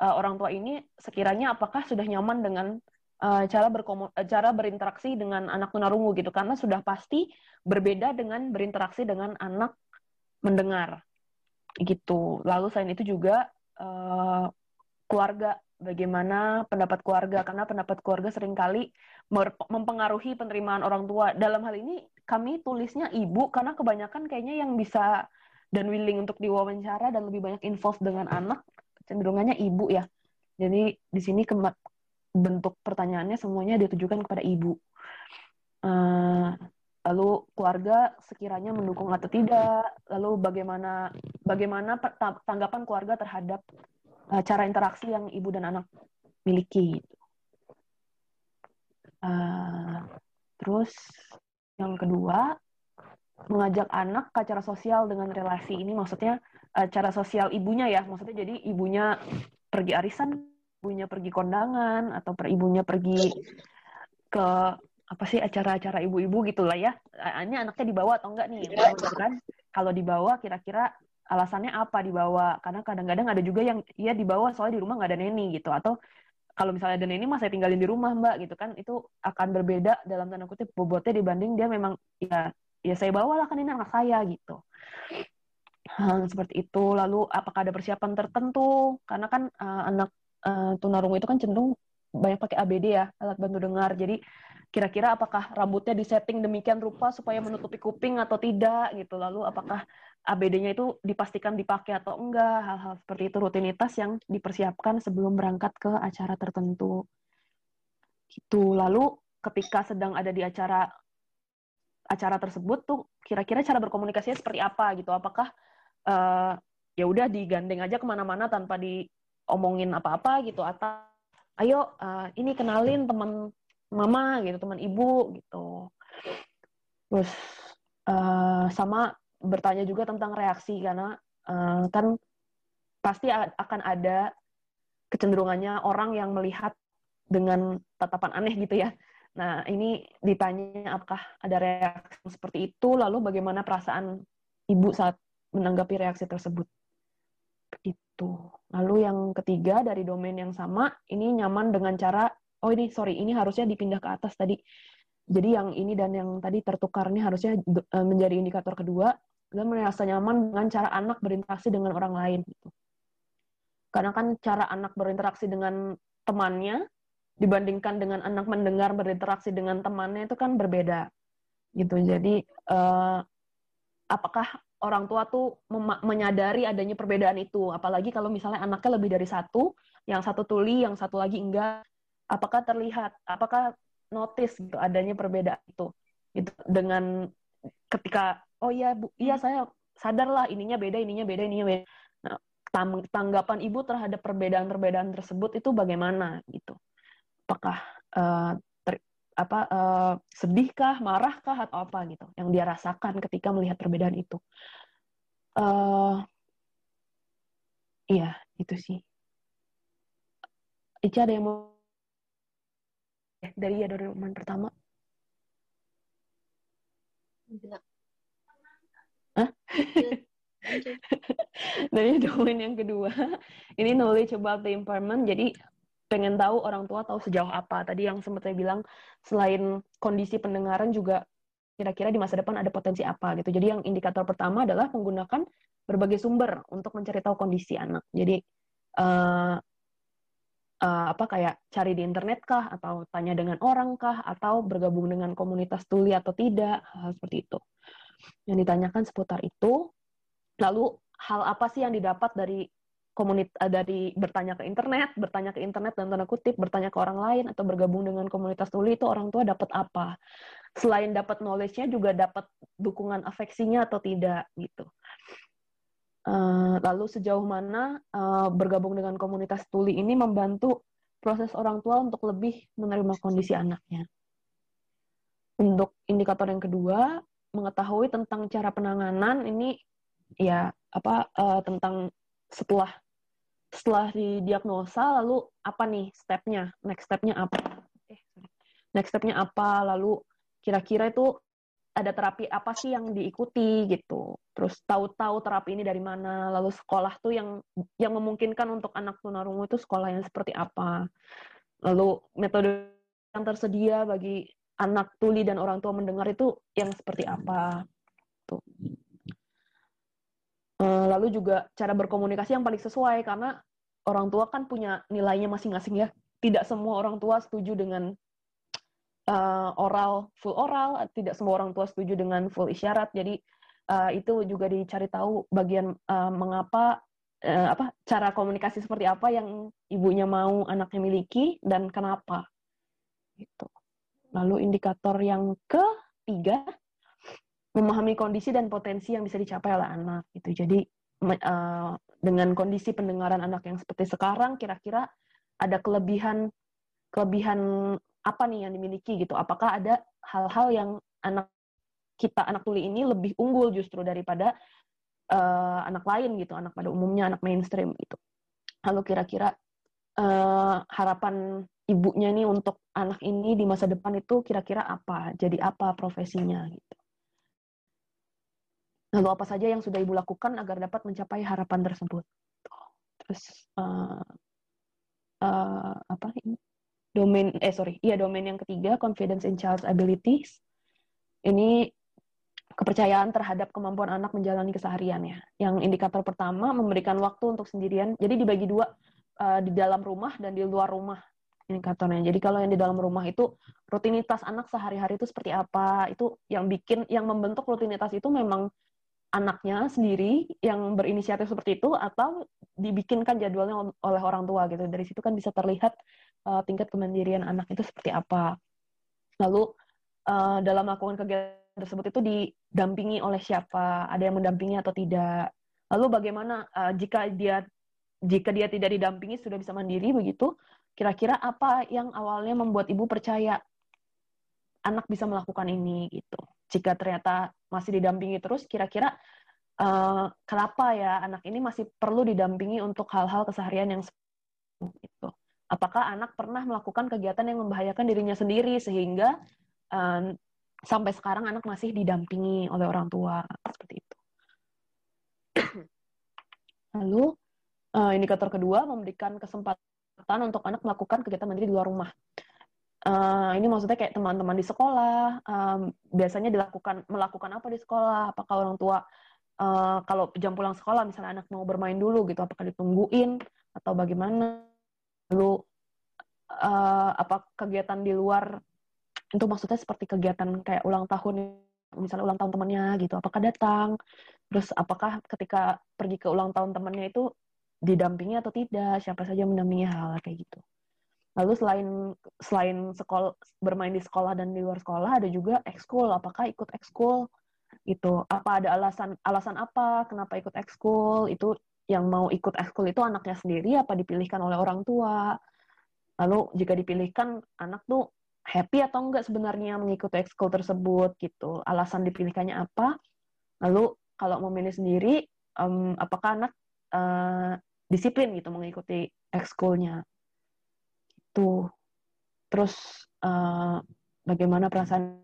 uh, orang tua ini sekiranya apakah sudah nyaman dengan uh, cara berkomun cara berinteraksi dengan anak tunarungu gitu karena sudah pasti berbeda dengan berinteraksi dengan anak mendengar gitu. Lalu selain itu juga uh, keluarga bagaimana pendapat keluarga karena pendapat keluarga sering kali mempengaruhi penerimaan orang tua. Dalam hal ini kami tulisnya ibu karena kebanyakan kayaknya yang bisa dan willing untuk diwawancara dan lebih banyak involved dengan anak cenderungannya ibu ya. Jadi di sini bentuk pertanyaannya semuanya ditujukan kepada ibu. Uh, lalu keluarga sekiranya mendukung atau tidak, lalu bagaimana bagaimana tanggapan keluarga terhadap uh, cara interaksi yang ibu dan anak miliki. Uh, terus yang kedua mengajak anak ke acara sosial dengan relasi ini. Maksudnya uh, cara sosial ibunya ya. Maksudnya jadi ibunya pergi arisan ibunya pergi kondangan atau per ibunya pergi ke apa sih acara-acara ibu-ibu gitulah ya. Ini anaknya dibawa atau enggak nih? Gitu kan? Kalau dibawa kira-kira alasannya apa dibawa? Karena kadang-kadang ada juga yang ya dibawa soalnya di rumah nggak ada neni gitu. Atau kalau misalnya ada neni mah saya tinggalin di rumah mbak gitu kan. Itu akan berbeda dalam tanda kutip bobotnya dibanding dia memang ya ya saya bawa lah kan ini anak saya gitu hmm, seperti itu lalu apakah ada persiapan tertentu karena kan uh, anak eh, tunarungu itu kan cenderung banyak pakai ABD ya, alat bantu dengar. Jadi kira-kira apakah rambutnya disetting demikian rupa supaya menutupi kuping atau tidak gitu. Lalu apakah ABD-nya itu dipastikan dipakai atau enggak, hal-hal seperti itu rutinitas yang dipersiapkan sebelum berangkat ke acara tertentu. Gitu. Lalu ketika sedang ada di acara acara tersebut tuh kira-kira cara berkomunikasinya seperti apa gitu? Apakah uh, ya udah digandeng aja ke mana-mana tanpa diomongin apa-apa gitu atau ayo uh, ini kenalin teman mama gitu teman ibu gitu terus uh, sama bertanya juga tentang reaksi karena uh, kan pasti akan ada kecenderungannya orang yang melihat dengan tatapan aneh gitu ya. Nah, ini ditanya apakah ada reaksi seperti itu, lalu bagaimana perasaan ibu saat menanggapi reaksi tersebut. Itu. Lalu yang ketiga dari domain yang sama, ini nyaman dengan cara, oh ini sorry, ini harusnya dipindah ke atas tadi. Jadi yang ini dan yang tadi tertukar ini harusnya menjadi indikator kedua dan merasa nyaman dengan cara anak berinteraksi dengan orang lain gitu. Karena kan cara anak berinteraksi dengan temannya dibandingkan dengan anak mendengar berinteraksi dengan temannya itu kan berbeda gitu. Jadi uh, apakah orang tua tuh menyadari adanya perbedaan itu? Apalagi kalau misalnya anaknya lebih dari satu, yang satu tuli, yang satu lagi enggak, apakah terlihat? Apakah notice gitu adanya perbedaan itu? Gitu dengan ketika oh iya bu iya saya sadar lah ininya beda ininya beda ininya beda nah, tanggapan ibu terhadap perbedaan-perbedaan tersebut itu bagaimana gitu apakah uh, ter, apa uh, sedihkah marahkah atau apa gitu yang dia rasakan ketika melihat perbedaan itu uh, iya itu sih Ica ada yang mau dari ya dari roman pertama Enggak. Hah? Dari domain yang kedua, ini knowledge about the impairment. Jadi pengen tahu orang tua tahu sejauh apa. Tadi yang sempat saya bilang, selain kondisi pendengaran juga kira-kira di masa depan ada potensi apa gitu. Jadi yang indikator pertama adalah menggunakan berbagai sumber untuk mencari tahu kondisi anak. Jadi uh, uh, apa kayak cari di internet kah atau tanya dengan orang kah atau bergabung dengan komunitas tuli atau tidak hal seperti itu yang ditanyakan seputar itu. Lalu hal apa sih yang didapat dari komunitas eh, dari bertanya ke internet, bertanya ke internet dan tanda kutip, bertanya ke orang lain atau bergabung dengan komunitas tuli itu orang tua dapat apa? Selain dapat knowledge-nya juga dapat dukungan afeksinya atau tidak gitu. Uh, lalu sejauh mana uh, bergabung dengan komunitas tuli ini membantu proses orang tua untuk lebih menerima kondisi anaknya. Untuk indikator yang kedua, mengetahui tentang cara penanganan ini ya apa tentang setelah setelah didiagnosa lalu apa nih stepnya? Next stepnya apa? Eh next stepnya apa? Lalu kira-kira itu ada terapi apa sih yang diikuti gitu? Terus tahu-tahu terapi ini dari mana? Lalu sekolah tuh yang yang memungkinkan untuk anak tunarungu itu sekolah yang seperti apa? Lalu metode yang tersedia bagi anak tuli dan orang tua mendengar itu yang seperti apa. Tuh. Eh, lalu juga cara berkomunikasi yang paling sesuai karena orang tua kan punya nilainya masing-masing ya. Tidak semua orang tua setuju dengan uh, oral full oral, tidak semua orang tua setuju dengan full isyarat. Jadi uh, itu juga dicari tahu bagian uh, mengapa uh, apa cara komunikasi seperti apa yang ibunya mau anaknya miliki dan kenapa. Gitu. Lalu indikator yang ketiga, memahami kondisi dan potensi yang bisa dicapai oleh anak. Gitu. Jadi uh, dengan kondisi pendengaran anak yang seperti sekarang, kira-kira ada kelebihan kelebihan apa nih yang dimiliki gitu? Apakah ada hal-hal yang anak kita anak tuli ini lebih unggul justru daripada uh, anak lain gitu, anak pada umumnya anak mainstream gitu. Lalu kira-kira uh, harapan ibunya nih untuk anak ini di masa depan itu kira-kira apa, jadi apa profesinya gitu. Lalu apa saja yang sudah ibu lakukan agar dapat mencapai harapan tersebut. Terus uh, uh, apa ini? Domain eh sorry, iya domain yang ketiga confidence in child's abilities. Ini kepercayaan terhadap kemampuan anak menjalani kesehariannya. Yang indikator pertama memberikan waktu untuk sendirian. Jadi dibagi dua uh, di dalam rumah dan di luar rumah indikatornya. Jadi kalau yang di dalam rumah itu rutinitas anak sehari-hari itu seperti apa, itu yang bikin, yang membentuk rutinitas itu memang anaknya sendiri yang berinisiatif seperti itu atau dibikinkan jadwalnya oleh orang tua gitu. Dari situ kan bisa terlihat uh, tingkat kemandirian anak itu seperti apa. Lalu uh, dalam melakukan kegiatan tersebut itu didampingi oleh siapa, ada yang mendampingi atau tidak. Lalu bagaimana uh, jika dia jika dia tidak didampingi sudah bisa mandiri begitu, kira-kira apa yang awalnya membuat ibu percaya anak bisa melakukan ini gitu. Jika ternyata masih didampingi terus, kira-kira uh, kenapa ya anak ini masih perlu didampingi untuk hal-hal keseharian yang itu. Apakah anak pernah melakukan kegiatan yang membahayakan dirinya sendiri sehingga uh, sampai sekarang anak masih didampingi oleh orang tua seperti itu. Lalu uh, indikator kedua memberikan kesempatan untuk anak melakukan kegiatan mandiri di luar rumah. Uh, ini maksudnya kayak teman-teman di sekolah um, biasanya dilakukan melakukan apa di sekolah? Apakah orang tua uh, kalau jam pulang sekolah misalnya anak mau bermain dulu gitu, apakah ditungguin atau bagaimana? Lalu uh, apa kegiatan di luar itu maksudnya seperti kegiatan kayak ulang tahun misalnya ulang tahun temannya gitu apakah datang terus apakah ketika pergi ke ulang tahun temannya itu didampingi atau tidak, siapa saja mendampingi hal, hal kayak gitu. Lalu selain selain sekolah bermain di sekolah dan di luar sekolah ada juga ekskul. Apakah ikut ekskul? Itu apa ada alasan alasan apa kenapa ikut ekskul? Itu yang mau ikut ekskul itu anaknya sendiri apa dipilihkan oleh orang tua? Lalu jika dipilihkan anak tuh happy atau enggak sebenarnya mengikuti ekskul tersebut gitu. Alasan dipilihkannya apa? Lalu kalau memilih sendiri um, apakah anak uh, disiplin gitu mengikuti ekskulnya itu terus uh, bagaimana perasaan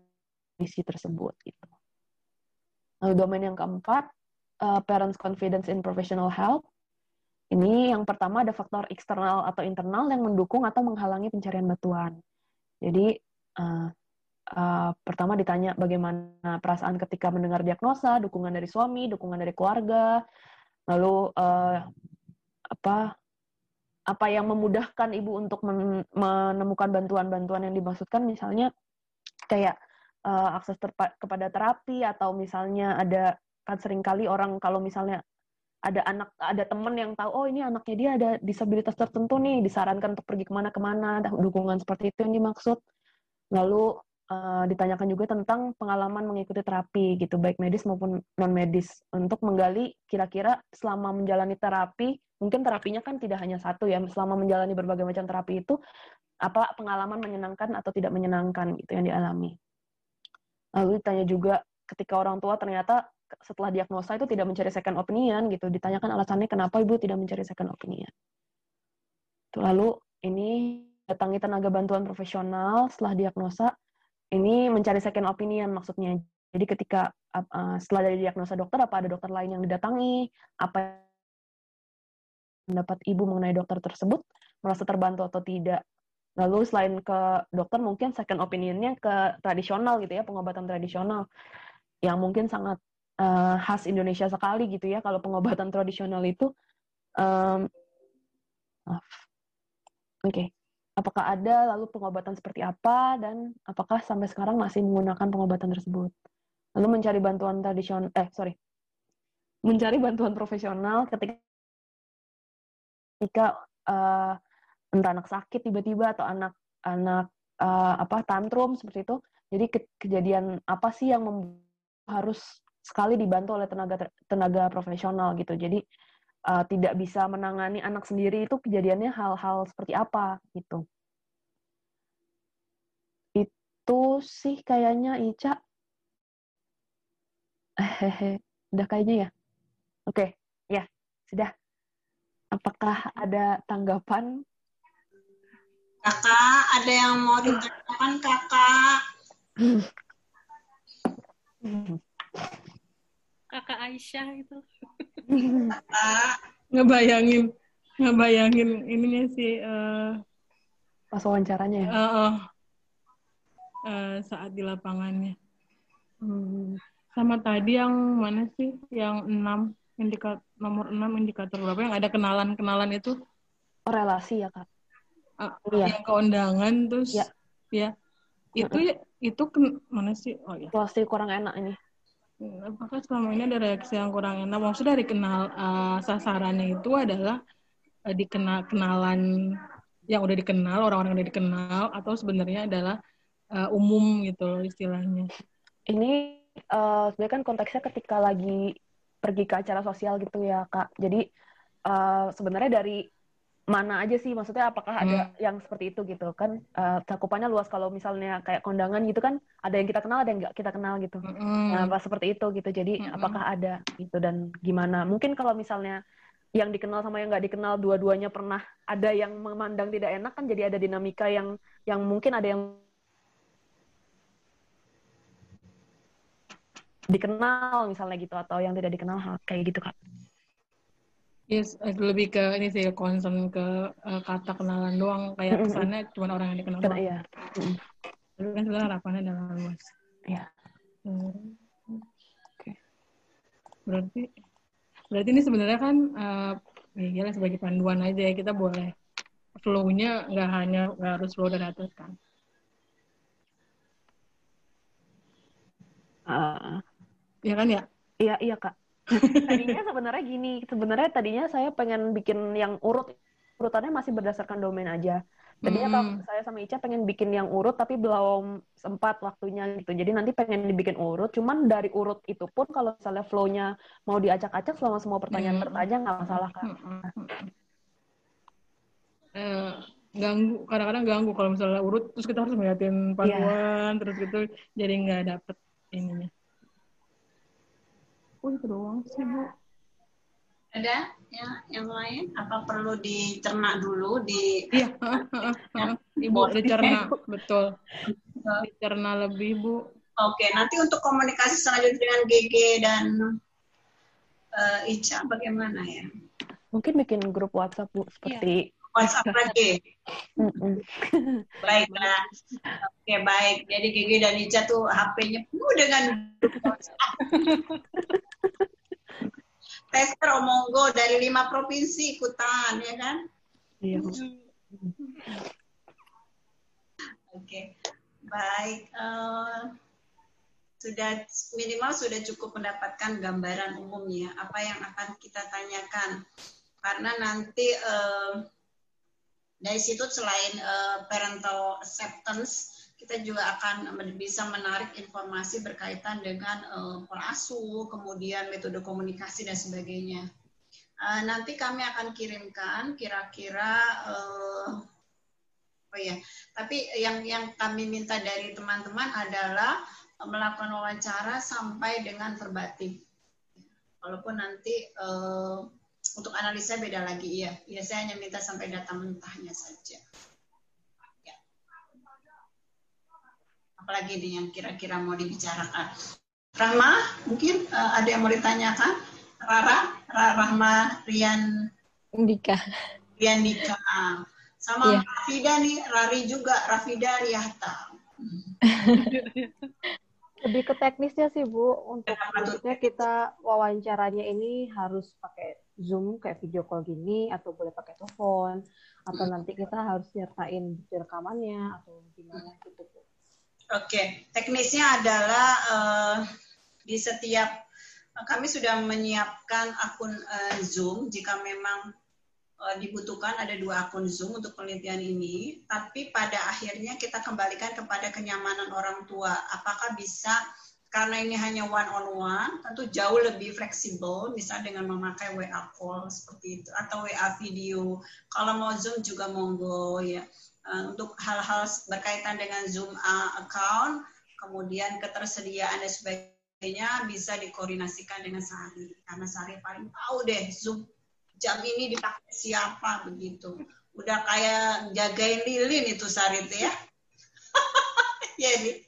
misi tersebut gitu. Lalu domain yang keempat uh, parents confidence in professional help. Ini yang pertama ada faktor eksternal atau internal yang mendukung atau menghalangi pencarian bantuan. Jadi uh, uh, pertama ditanya bagaimana perasaan ketika mendengar diagnosa dukungan dari suami dukungan dari keluarga. Lalu uh, apa apa yang memudahkan ibu untuk men menemukan bantuan-bantuan yang dimaksudkan? Misalnya kayak uh, akses kepada terapi atau misalnya ada kan sering kali orang kalau misalnya ada anak ada teman yang tahu oh ini anaknya dia ada disabilitas tertentu nih disarankan untuk pergi ke mana-kemana dukungan seperti itu yang dimaksud. Lalu uh, ditanyakan juga tentang pengalaman mengikuti terapi gitu baik medis maupun non medis untuk menggali kira-kira selama menjalani terapi mungkin terapinya kan tidak hanya satu ya selama menjalani berbagai macam terapi itu apa pengalaman menyenangkan atau tidak menyenangkan gitu yang dialami. Lalu ditanya juga ketika orang tua ternyata setelah diagnosa itu tidak mencari second opinion gitu ditanyakan alasannya kenapa ibu tidak mencari second opinion. Lalu ini datangi tenaga bantuan profesional setelah diagnosa ini mencari second opinion maksudnya jadi ketika uh, setelah dari diagnosa dokter apa ada dokter lain yang didatangi apa pendapat ibu mengenai dokter tersebut, merasa terbantu atau tidak. Lalu selain ke dokter mungkin second opinionnya ke tradisional gitu ya, pengobatan tradisional yang mungkin sangat uh, khas Indonesia sekali gitu ya kalau pengobatan tradisional itu um. Oke. Okay. Apakah ada lalu pengobatan seperti apa dan apakah sampai sekarang masih menggunakan pengobatan tersebut? Lalu mencari bantuan tradisional eh sorry. Mencari bantuan profesional ketika ketika uh, entah anak sakit tiba-tiba atau anak anak uh, apa tantrum seperti itu jadi ke kejadian apa sih yang harus sekali dibantu oleh tenaga tenaga profesional gitu jadi uh, tidak bisa menangani anak sendiri itu kejadiannya hal-hal seperti apa gitu itu sih kayaknya Ica hehehe udah kayaknya ya oke ya sudah Apakah ada tanggapan? Kakak, ada yang mau ditanyakan kakak? Kakak Aisyah itu. Ngebayangin, ngebayangin ininya sih. Uh, Pas wawancaranya ya? Uh, uh, uh, saat di lapangannya. Hmm. Sama tadi yang mana sih? Yang enam indikator nomor 6 indikator berapa yang ada kenalan-kenalan itu? Oh, relasi ya, Kak. Ah, Iya. yang keundangan terus Ya. ya itu ya itu ken- mana sih oh ya Pasti kurang enak ini. Apakah selama ini ada reaksi yang kurang enak maksudnya dari kenal eh, sasarannya itu adalah eh, dikenal kenalan yang udah dikenal orang-orang yang udah dikenal atau sebenarnya adalah eh, umum gitu loh istilahnya Ini eh, sebenarnya kan konteksnya ketika lagi pergi ke acara sosial gitu ya, Kak. Jadi eh, sebenarnya dari mana aja sih? Maksudnya apakah ada yang seperti itu gitu kan? eh, cakupannya luas kalau misalnya kayak kondangan gitu kan ada yang kita kenal, ada yang nggak kita kenal gitu. Nah, pas seperti itu gitu. Jadi apakah ada gitu dan gimana? Mungkin kalau misalnya yang dikenal sama yang nggak dikenal dua-duanya pernah ada yang memandang tidak enak kan jadi ada dinamika yang yang mungkin ada yang dikenal misalnya gitu atau yang tidak dikenal kayak gitu kak. Yes, eh, lebih ke ini sih concern ke eh, kata kenalan doang kayak kesannya cuma orang yang dikenal Kena, iya. Mm. Tapi kan sebenarnya harapannya adalah luas. Iya. Hmm. Berarti berarti ini sebenarnya kan eh ya sebagai panduan aja ya kita boleh flow-nya nggak hanya nggak harus flow dari atas kan. Ah. Iya kan ya? Iya iya kak. Tadinya sebenarnya gini, sebenarnya tadinya saya pengen bikin yang urut urutannya masih berdasarkan domain aja. Tadinya Hmm. kalau saya sama Ica pengen bikin yang urut tapi belum sempat waktunya gitu. Jadi nanti pengen dibikin urut, cuman dari urut itu pun kalau misalnya flow-nya mau diacak-acak selama semua pertanyaan Hmm. tertanya nggak masalah kak. Eh, ganggu kadang-kadang ganggu kalau misalnya urut terus kita harus ngeliatin panduan terus gitu jadi nggak dapet ininya. Oh itu doang sih bu. Ada ya yang lain? Apa perlu dicerna dulu di Iya, Ibu dicerna, betul. Dicerna lebih, Bu. Oke, nanti untuk komunikasi selanjutnya dengan GG dan eh, Ica bagaimana ya? Mungkin bikin grup WhatsApp bu seperti WhatsApp lagi. Baiklah. Oke, baik. Jadi GG dan Ica tuh HP-nya penuh dengan. Tester Omonggo dari lima provinsi ikutan, ya kan? Iya. Oke, baik. Eh, sudah minimal sudah cukup mendapatkan gambaran umumnya apa yang akan kita tanyakan. Karena nanti eh, dari situ selain eh, parental acceptance, kita juga akan bisa menarik informasi berkaitan dengan eh, pola asuh, kemudian metode komunikasi dan sebagainya. Eh, nanti kami akan kirimkan kira-kira eh, Oh iya, tapi yang yang kami minta dari teman-teman adalah melakukan wawancara sampai dengan verbatim. Walaupun nanti eh, untuk analisa beda lagi ya. Ya saya hanya minta sampai data mentahnya saja. Ya. Apalagi yang kira-kira mau dibicarakan. Rahma, mungkin eh, ada yang mau ditanyakan? Rara, Ra- Rahma Rian Dika. Rian Dika. Sama Iya. Rafida nih, Rari juga, Rafida Riyahta. Lebih ke teknisnya sih Bu, untuk maksudnya kita wawancaranya ini harus pakai Zoom kayak video call gini atau boleh pakai telepon atau nanti kita harus nyertain bukti rekamannya atau gimana gitu Bu. Oke, teknisnya adalah eh, di setiap kami sudah menyiapkan akun eh, Zoom jika memang eh, dibutuhkan ada dua akun Zoom untuk penelitian ini, tapi pada akhirnya kita kembalikan kepada kenyamanan orang tua. Apakah bisa karena ini hanya one on one, tentu jauh lebih fleksibel, misal dengan memakai WA call seperti itu atau WA video. Kalau mau Zoom juga monggo ya. Eh, Untuk hal-hal berkaitan dengan Zoom account, kemudian ketersediaan dan sebagainya bisa dikoordinasikan dengan Sari. Karena Sari paling tahu deh Zoom jam ini dipakai siapa begitu. Udah kayak jagain lilin itu Sari itu ya. Jadi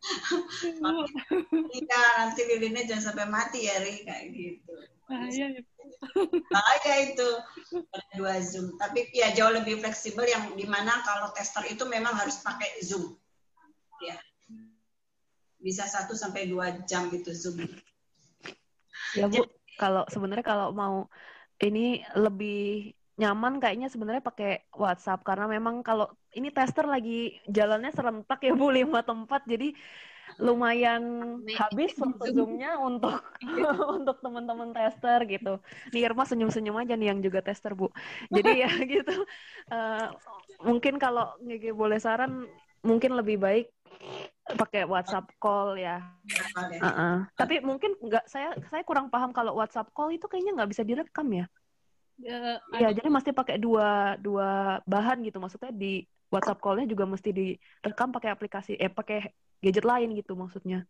Iya, nanti lilinnya jangan sampai mati ya, Ri, kayak gitu. Bahaya ya. Bahaya itu ada dua Zoom. Tapi ya jauh lebih fleksibel yang di mana kalau tester itu memang harus pakai Zoom. Ya. Bisa satu sampai dua jam gitu Zoom. Ya Bu, kalau sebenarnya kalau mau ini lebih nyaman kayaknya sebenarnya pakai WhatsApp karena memang kalau ini tester lagi jalannya serentak ya Bu lima tempat jadi lumayan habis waktu zoomnya untuk untuk teman-teman tester gitu. Nih Irma senyum-senyum aja nih yang juga tester Bu. Jadi ya gitu. Eh, mungkin kalau GG boleh saran mungkin lebih baik pakai WhatsApp call ya. Uh-uh. Tapi mungkin nggak saya saya kurang paham kalau WhatsApp call itu kayaknya nggak bisa direkam ya. Iya, jadi mesti pakai dua dua bahan gitu. Maksudnya di WhatsApp call-nya juga mesti direkam pakai aplikasi eh pakai gadget lain gitu maksudnya.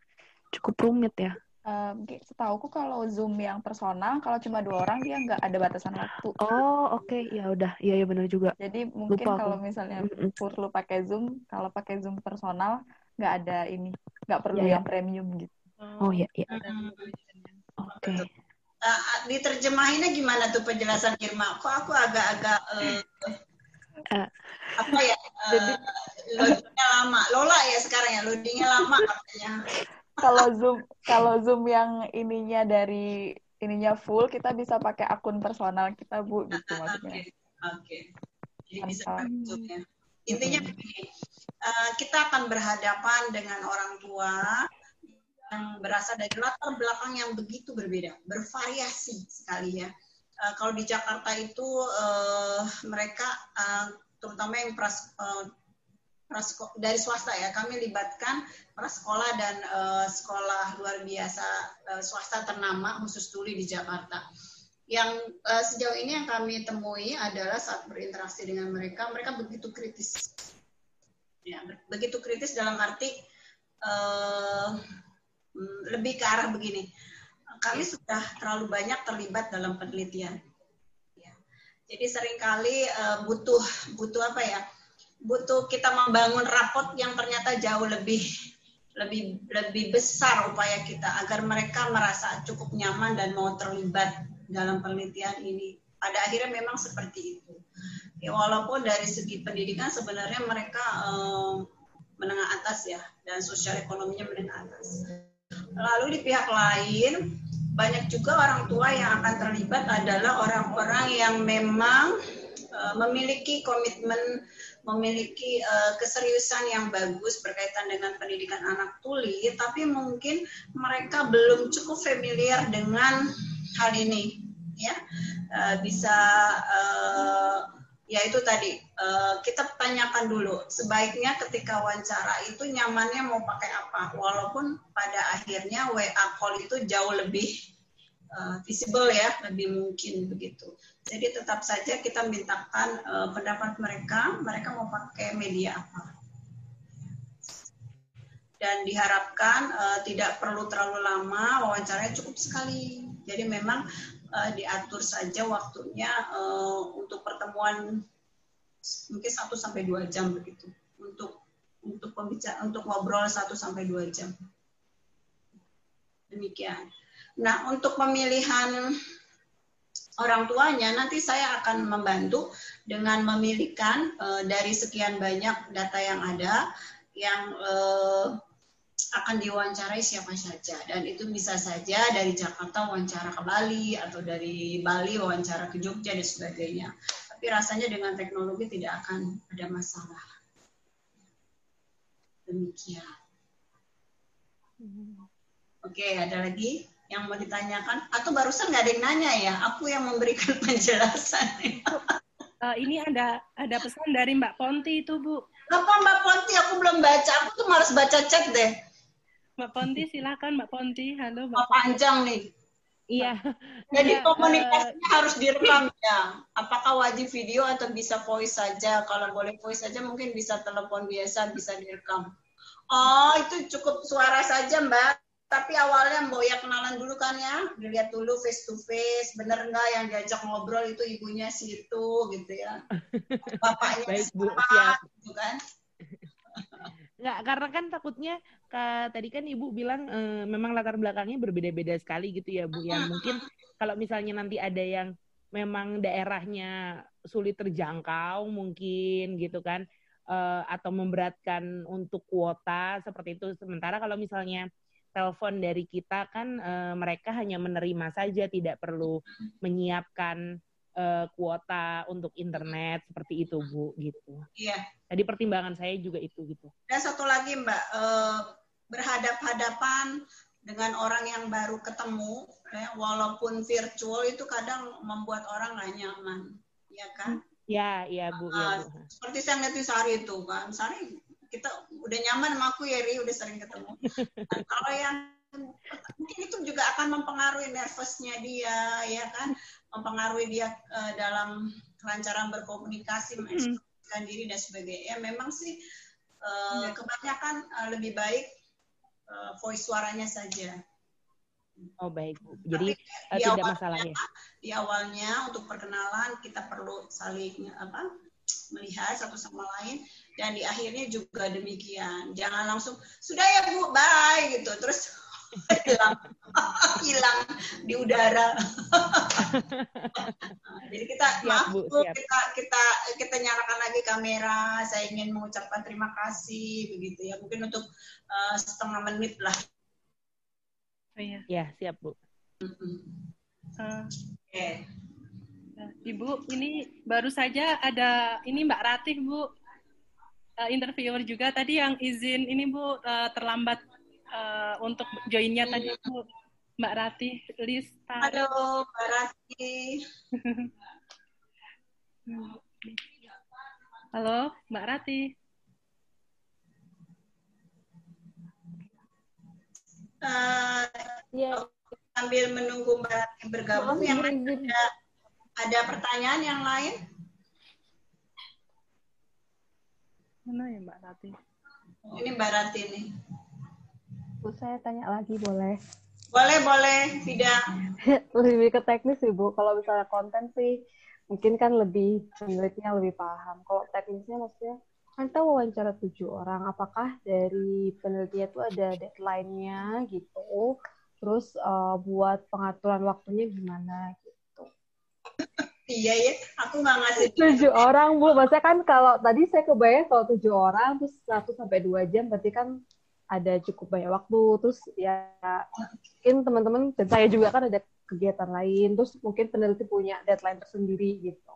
Cukup rumit ya. Um, setauku kalau Zoom yang personal, kalau cuma dua orang dia nggak ada batasan waktu. Oh, oke. Okay. Ya udah. Iya, ya benar juga. Jadi mungkin Lupa kalau aku. misalnya Mm-mm. perlu pakai Zoom, kalau pakai Zoom personal nggak ada ini, nggak perlu iya. yang premium gitu. Oh iya, iya. Oke. Eh, diterjemahinnya gimana tuh penjelasan Irma? Kok aku agak-agak eh, Eh, apa ya? loadingnya lama. Lola ya sekarang ya, loadingnya lama katanya. Kalau Zoom, kalau Zoom yang ininya dari ininya full, kita bisa pakai akun personal kita bu, gitu maksudnya. Oke. Jadi bisa Zoom ya. Intinya begini, eh, kita akan berhadapan dengan orang tua yang berasal dari latar belakang yang begitu berbeda, bervariasi sekali ya. Eh, kalau di Jakarta itu eh, mereka eh, terutama yang pras, eh, prasko- dari swasta ya, kami libatkan prasekolah dan eh, sekolah luar biasa eh, swasta ternama khusus tuli di Jakarta yang eh, sejauh ini yang kami temui adalah saat berinteraksi dengan mereka, mereka begitu kritis. Ya, begitu kritis dalam arti mm, lebih ke arah begini. Kami sudah terlalu banyak terlibat dalam penelitian. Ya. Jadi sering kali eh, butuh butuh apa ya? Butuh kita membangun rapot yang ternyata jauh lebih lebih lebih besar upaya kita agar mereka merasa cukup nyaman dan mau terlibat dalam penelitian ini. Pada akhirnya memang seperti itu. Ya, walaupun dari segi pendidikan sebenarnya mereka eh, menengah atas ya dan sosial ekonominya menengah atas. Lalu di pihak lain banyak juga orang tua yang akan terlibat adalah orang-orang yang memang eh, memiliki komitmen, memiliki eh, keseriusan yang bagus berkaitan dengan pendidikan anak tuli, tapi mungkin mereka belum cukup familiar dengan hal ini, ya. Eh, bisa ya itu tadi eh, kita tanyakan dulu sebaiknya ketika wawancara itu nyamannya mau pakai apa? Walaupun pada akhirnya WA call itu jauh lebih eh, visible ya lebih mungkin begitu. Jadi tetap saja kita mintakan eh, pendapat mereka mereka mau pakai media apa. Dan diharapkan tidak perlu terlalu lama wawancaranya cukup sekali. Jadi memang eh, diatur saja waktunya eh, untuk pertemuan mungkin 1 sampai 2 jam begitu untuk untuk pembicara untuk ngobrol 1 sampai 2 jam. Demikian. Nah, untuk pemilihan orang tuanya nanti saya akan membantu dengan memilihkan eh, dari sekian banyak data yang ada yang eh, akan diwawancarai siapa saja dan itu bisa saja dari Jakarta wawancara ke Bali atau dari Bali wawancara ke Jogja dan sebagainya. Tapi rasanya dengan teknologi tidak akan ada masalah. Demikian. Oke, ada lagi yang mau ditanyakan? Atau barusan nggak ada yang nanya ya? Aku yang memberikan penjelasan. Eh, ini ada ada pesan dari Mbak Ponti itu, Bu. Apa Mbak Ponti? Aku belum baca. Aku tuh males baca chat deh. Mbak Ponti, silakan Mbak Ponti. Halo, Mbak. Oh, panjang nih. Iya. Jadi Iya, komunikasinya harus direkam ya. Apakah wajib video atau bisa voice saja? Kalau boleh voice saja mungkin bisa telepon biasa, bisa direkam. Oh, itu cukup suara saja, Mbak. Tapi awalnya Mbak ya kenalan dulu kan ya. Dilihat dulu face to face. Bener nggak yang diajak ngobrol itu ibunya situ gitu ya. Bapaknya Baik, Bu. siapa Siap. gitu kan. Nggak, karena kan takutnya ka- tadi kan Ibu bilang eh, memang latar belakangnya berbeda-beda sekali gitu ya Bu. Yang mungkin kalau misalnya nanti ada yang memang daerahnya sulit terjangkau mungkin gitu kan eh, atau memberatkan untuk kuota seperti itu. Sementara kalau misalnya telepon dari kita kan eh, mereka hanya menerima saja tidak perlu menyiapkan eh, kuota untuk internet seperti itu Bu gitu. Iya. Jadi pertimbangan saya juga itu gitu. Dan satu lagi Mbak, eh, berhadap-hadapan dengan orang yang baru ketemu, ya, walaupun virtual itu kadang membuat orang nggak nyaman, ya kan? Ya, ya Bu, ya Bu. Uh, seperti saya ngeliat di Sari itu kan, Sari kita udah nyaman sama aku ya, Ri, udah sering ketemu. Nah, kalau yang mungkin itu juga akan mempengaruhi nervousnya dia, ya kan? Mempengaruhi dia uh, dalam kelancaran berkomunikasi, mengekspresikan diri dan sebagainya. Memang sih uh, kebanyakan uh, lebih baik uh, voice suaranya saja. Oh baik Bu. Jadi Tapi uh, tidak awalnya- masalah ya. Di awalnya untuk perkenalan kita perlu saling apa melihat satu sama lain dan di akhirnya juga demikian. Jangan langsung sudah ya Bu, bye gitu. Terus hilang hilang di udara. Jadi kita Siap, maaf Bu, Bu, siap. kita kita kita nyalakan lagi kamera. Saya ingin mengucapkan terima kasih begitu ya. Mungkin untuk uh, setengah menit lah. Iya. Ya, siap Bu. Eh, Oke. eh, Ibu, ini baru saja ada ini Mbak Ratih, Bu. Eh, interviewer juga tadi yang izin ini Bu eh, terlambat eh, untuk joinnya tadi Bu. Mbak Ratih Lista. Halo, Mbak Rati. Halo, Mbak Rati. Eh, Iya. sambil menunggu Mbak Rati bergabung, Maaf, yang lain ada, ada pertanyaan yang lain? Mana ya Mbak Rati? Ini Mbak Rati nih. Bu, saya tanya lagi boleh? Boleh, boleh, tidak. lebih ke teknis sih Bu. Kalau misalnya konten sih mungkin kan lebih penelitinya lebih paham. Kalau teknisnya maksudnya kan kita wawancara tujuh orang. Apakah dari penelitian itu ada deadline-nya gitu? Terus eh, buat pengaturan waktunya gimana gitu? Iya ya, aku nggak ngasih. Tujuh orang Bu. Maksudnya kan kalau tadi saya kebayang kalau tujuh orang terus satu sampai dua jam berarti kan ada cukup banyak waktu. Terus ya mungkin teman-teman dan saya juga kan ada kegiatan lain. Terus mungkin peneliti punya deadline tersendiri gitu.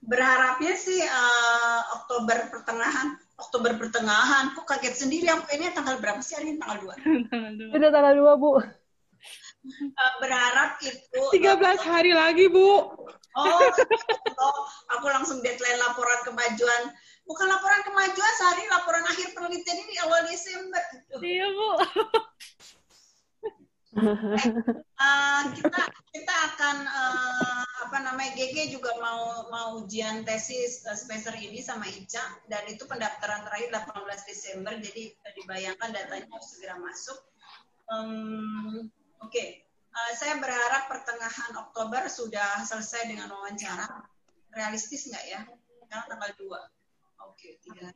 Berharapnya sih eh, Oktober pertengahan. Oktober pertengahan, kok kaget sendiri aku ini tanggal berapa sih hari ini tanggal 2? Sudah tanggal dua Bu. Eh, berharap itu 13 hari lagi, Bu. Oh, oh, aku langsung deadline laporan kemajuan. Bukan laporan kemajuan, sehari laporan akhir penelitian ini awal Desember. Iya, Bu. Eh, kita kita akan eh, apa namanya GG juga mau mau ujian tesis eh, semester ini sama Ica dan itu pendaftaran terakhir 18 Desember jadi eh, dibayangkan datanya harus segera masuk. Em, Oke, Eh, saya berharap pertengahan Oktober sudah selesai dengan wawancara. Realistis nggak ya? Sekarang tanggal 2. Oke, tiga.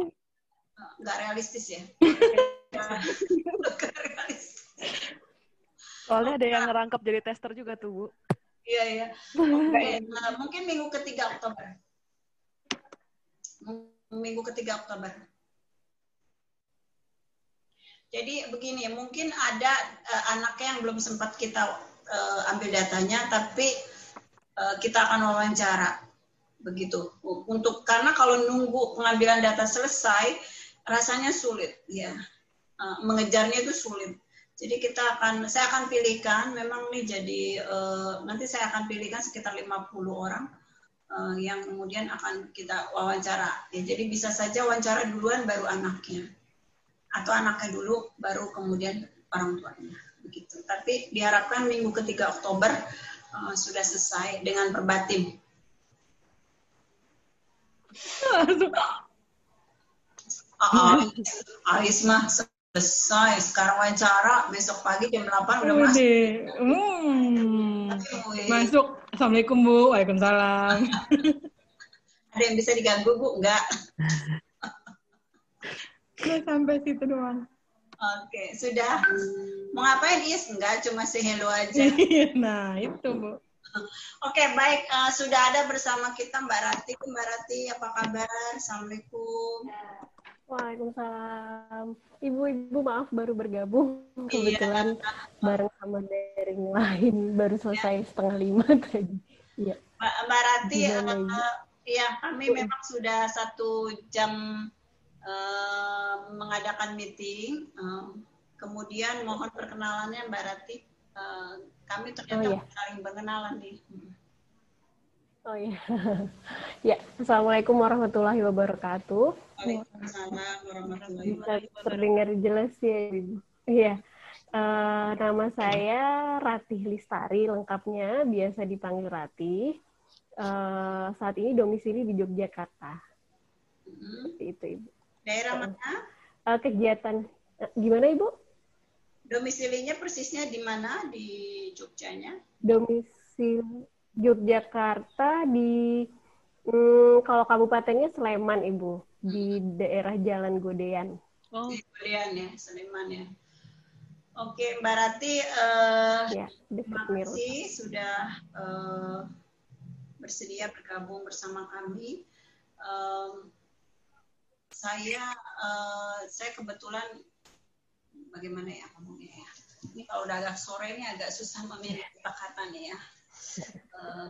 Eh, nggak realistis ya? Nggak realistis. Soalnya ada yang ngerangkap jadi tester juga tuh, Bu. Iya, iya. Oke, nah, mungkin minggu ketiga Oktober. Minggu ketiga Oktober. Jadi begini, mungkin ada eh, anaknya yang belum sempat kita eh, ambil datanya, tapi eh, kita akan wawancara. Begitu. Untuk karena kalau nunggu pengambilan data selesai, rasanya sulit, ya. Eh, mengejarnya itu sulit. Jadi kita akan, saya akan pilihkan, memang nih jadi eh, nanti saya akan pilihkan sekitar 50 orang eh, yang kemudian akan kita wawancara. Ya, jadi bisa saja wawancara duluan baru anaknya, atau anaknya dulu baru kemudian orang tuanya, begitu. Tapi diharapkan minggu ketiga Oktober sudah selesai dengan perbatim. Ah, ah, mah selesai. Sekarang wawancara, besok pagi jam 8 udah masuk. Hmm. Masuk. Assalamualaikum, Bu. Waalaikumsalam. Ada yang bisa diganggu, Bu? Enggak. Udah sampai situ doang. Oke, sudah. Mau ngapain, Is? Enggak, cuma say hello aja. nah, itu, Bu. Oke, baik. Eh, sudah ada bersama kita Mbak Rati. Mbak Rati, apa kabar? Assalamualaikum. Waalaikumsalam. Ibu-ibu maaf baru bergabung kebetulan bareng sama daring lain baru selesai setengah lima tadi. Iya. Mbak, Mbak Rati, Gimana, eh, ya kami memang sudah satu jam eh, mengadakan meeting. Eh, kemudian mohon perkenalannya Mbak Rati. Eh, kami ternyata Oh, iya. saling berkenalan nih. Hmm. Oh iya. ya, Assalamualaikum warahmatullahi wabarakatuh. Waalaikumsalam warahmatullahi Bisa terdengar jelas ya, Ibu. Iya. Eh, nama saya Ratih Listari, lengkapnya biasa dipanggil Ratih. Eh, saat ini domisili di Yogyakarta. Seperti itu, Ibu. Daerah mana? Eh, kegiatan eh, gimana, Ibu? Domisilinya persisnya di mana di Jogjanya? Domisili Yogyakarta di hmm, kalau kabupatennya Sleman, Ibu, di daerah Jalan Godean. Oh. Kulian ya, Sleman ya. Oke, Mbak Rati, eh, Ya, terima kasih sudah eh, bersedia bergabung bersama kami. Em, saya eh, saya kebetulan bagaimana ya ngomongnya ya. Ini kalau udah agak sore ini agak susah memilih kata-kata nih ya. Eh,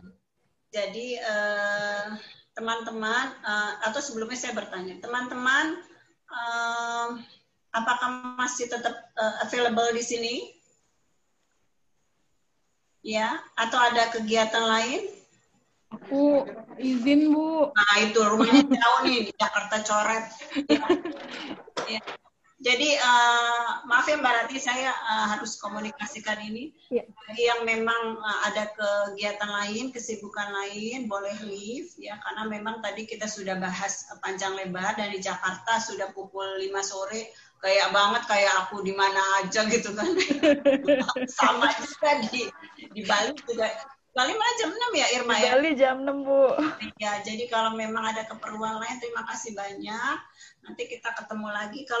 jadi eh, teman-teman eh, atau sebelumnya saya bertanya, teman-teman apakah masih tetap available di sini? Ya, atau ada kegiatan lain? Aku izin, Bu. Nah, itu rumahnya jauh nih di Jakarta Coret. Ya. Ya. Jadi eh, maaf ya Mbak Rati, saya eh, harus komunikasikan ini. Ya. Bagi yang memang eh, ada kegiatan lain, kesibukan lain, boleh leave ya, karena memang tadi kita sudah bahas panjang lebar dari Jakarta sudah pukul 5 sore, kayak banget kayak aku di mana aja gitu kan. Sama juga di di Bali juga. Bali mana jam 6 ya Irma ya? Bali jam 6, Bu. Ya, jadi kalau memang ada keperluan lain, terima kasih banyak. Nanti kita ketemu lagi. Kalau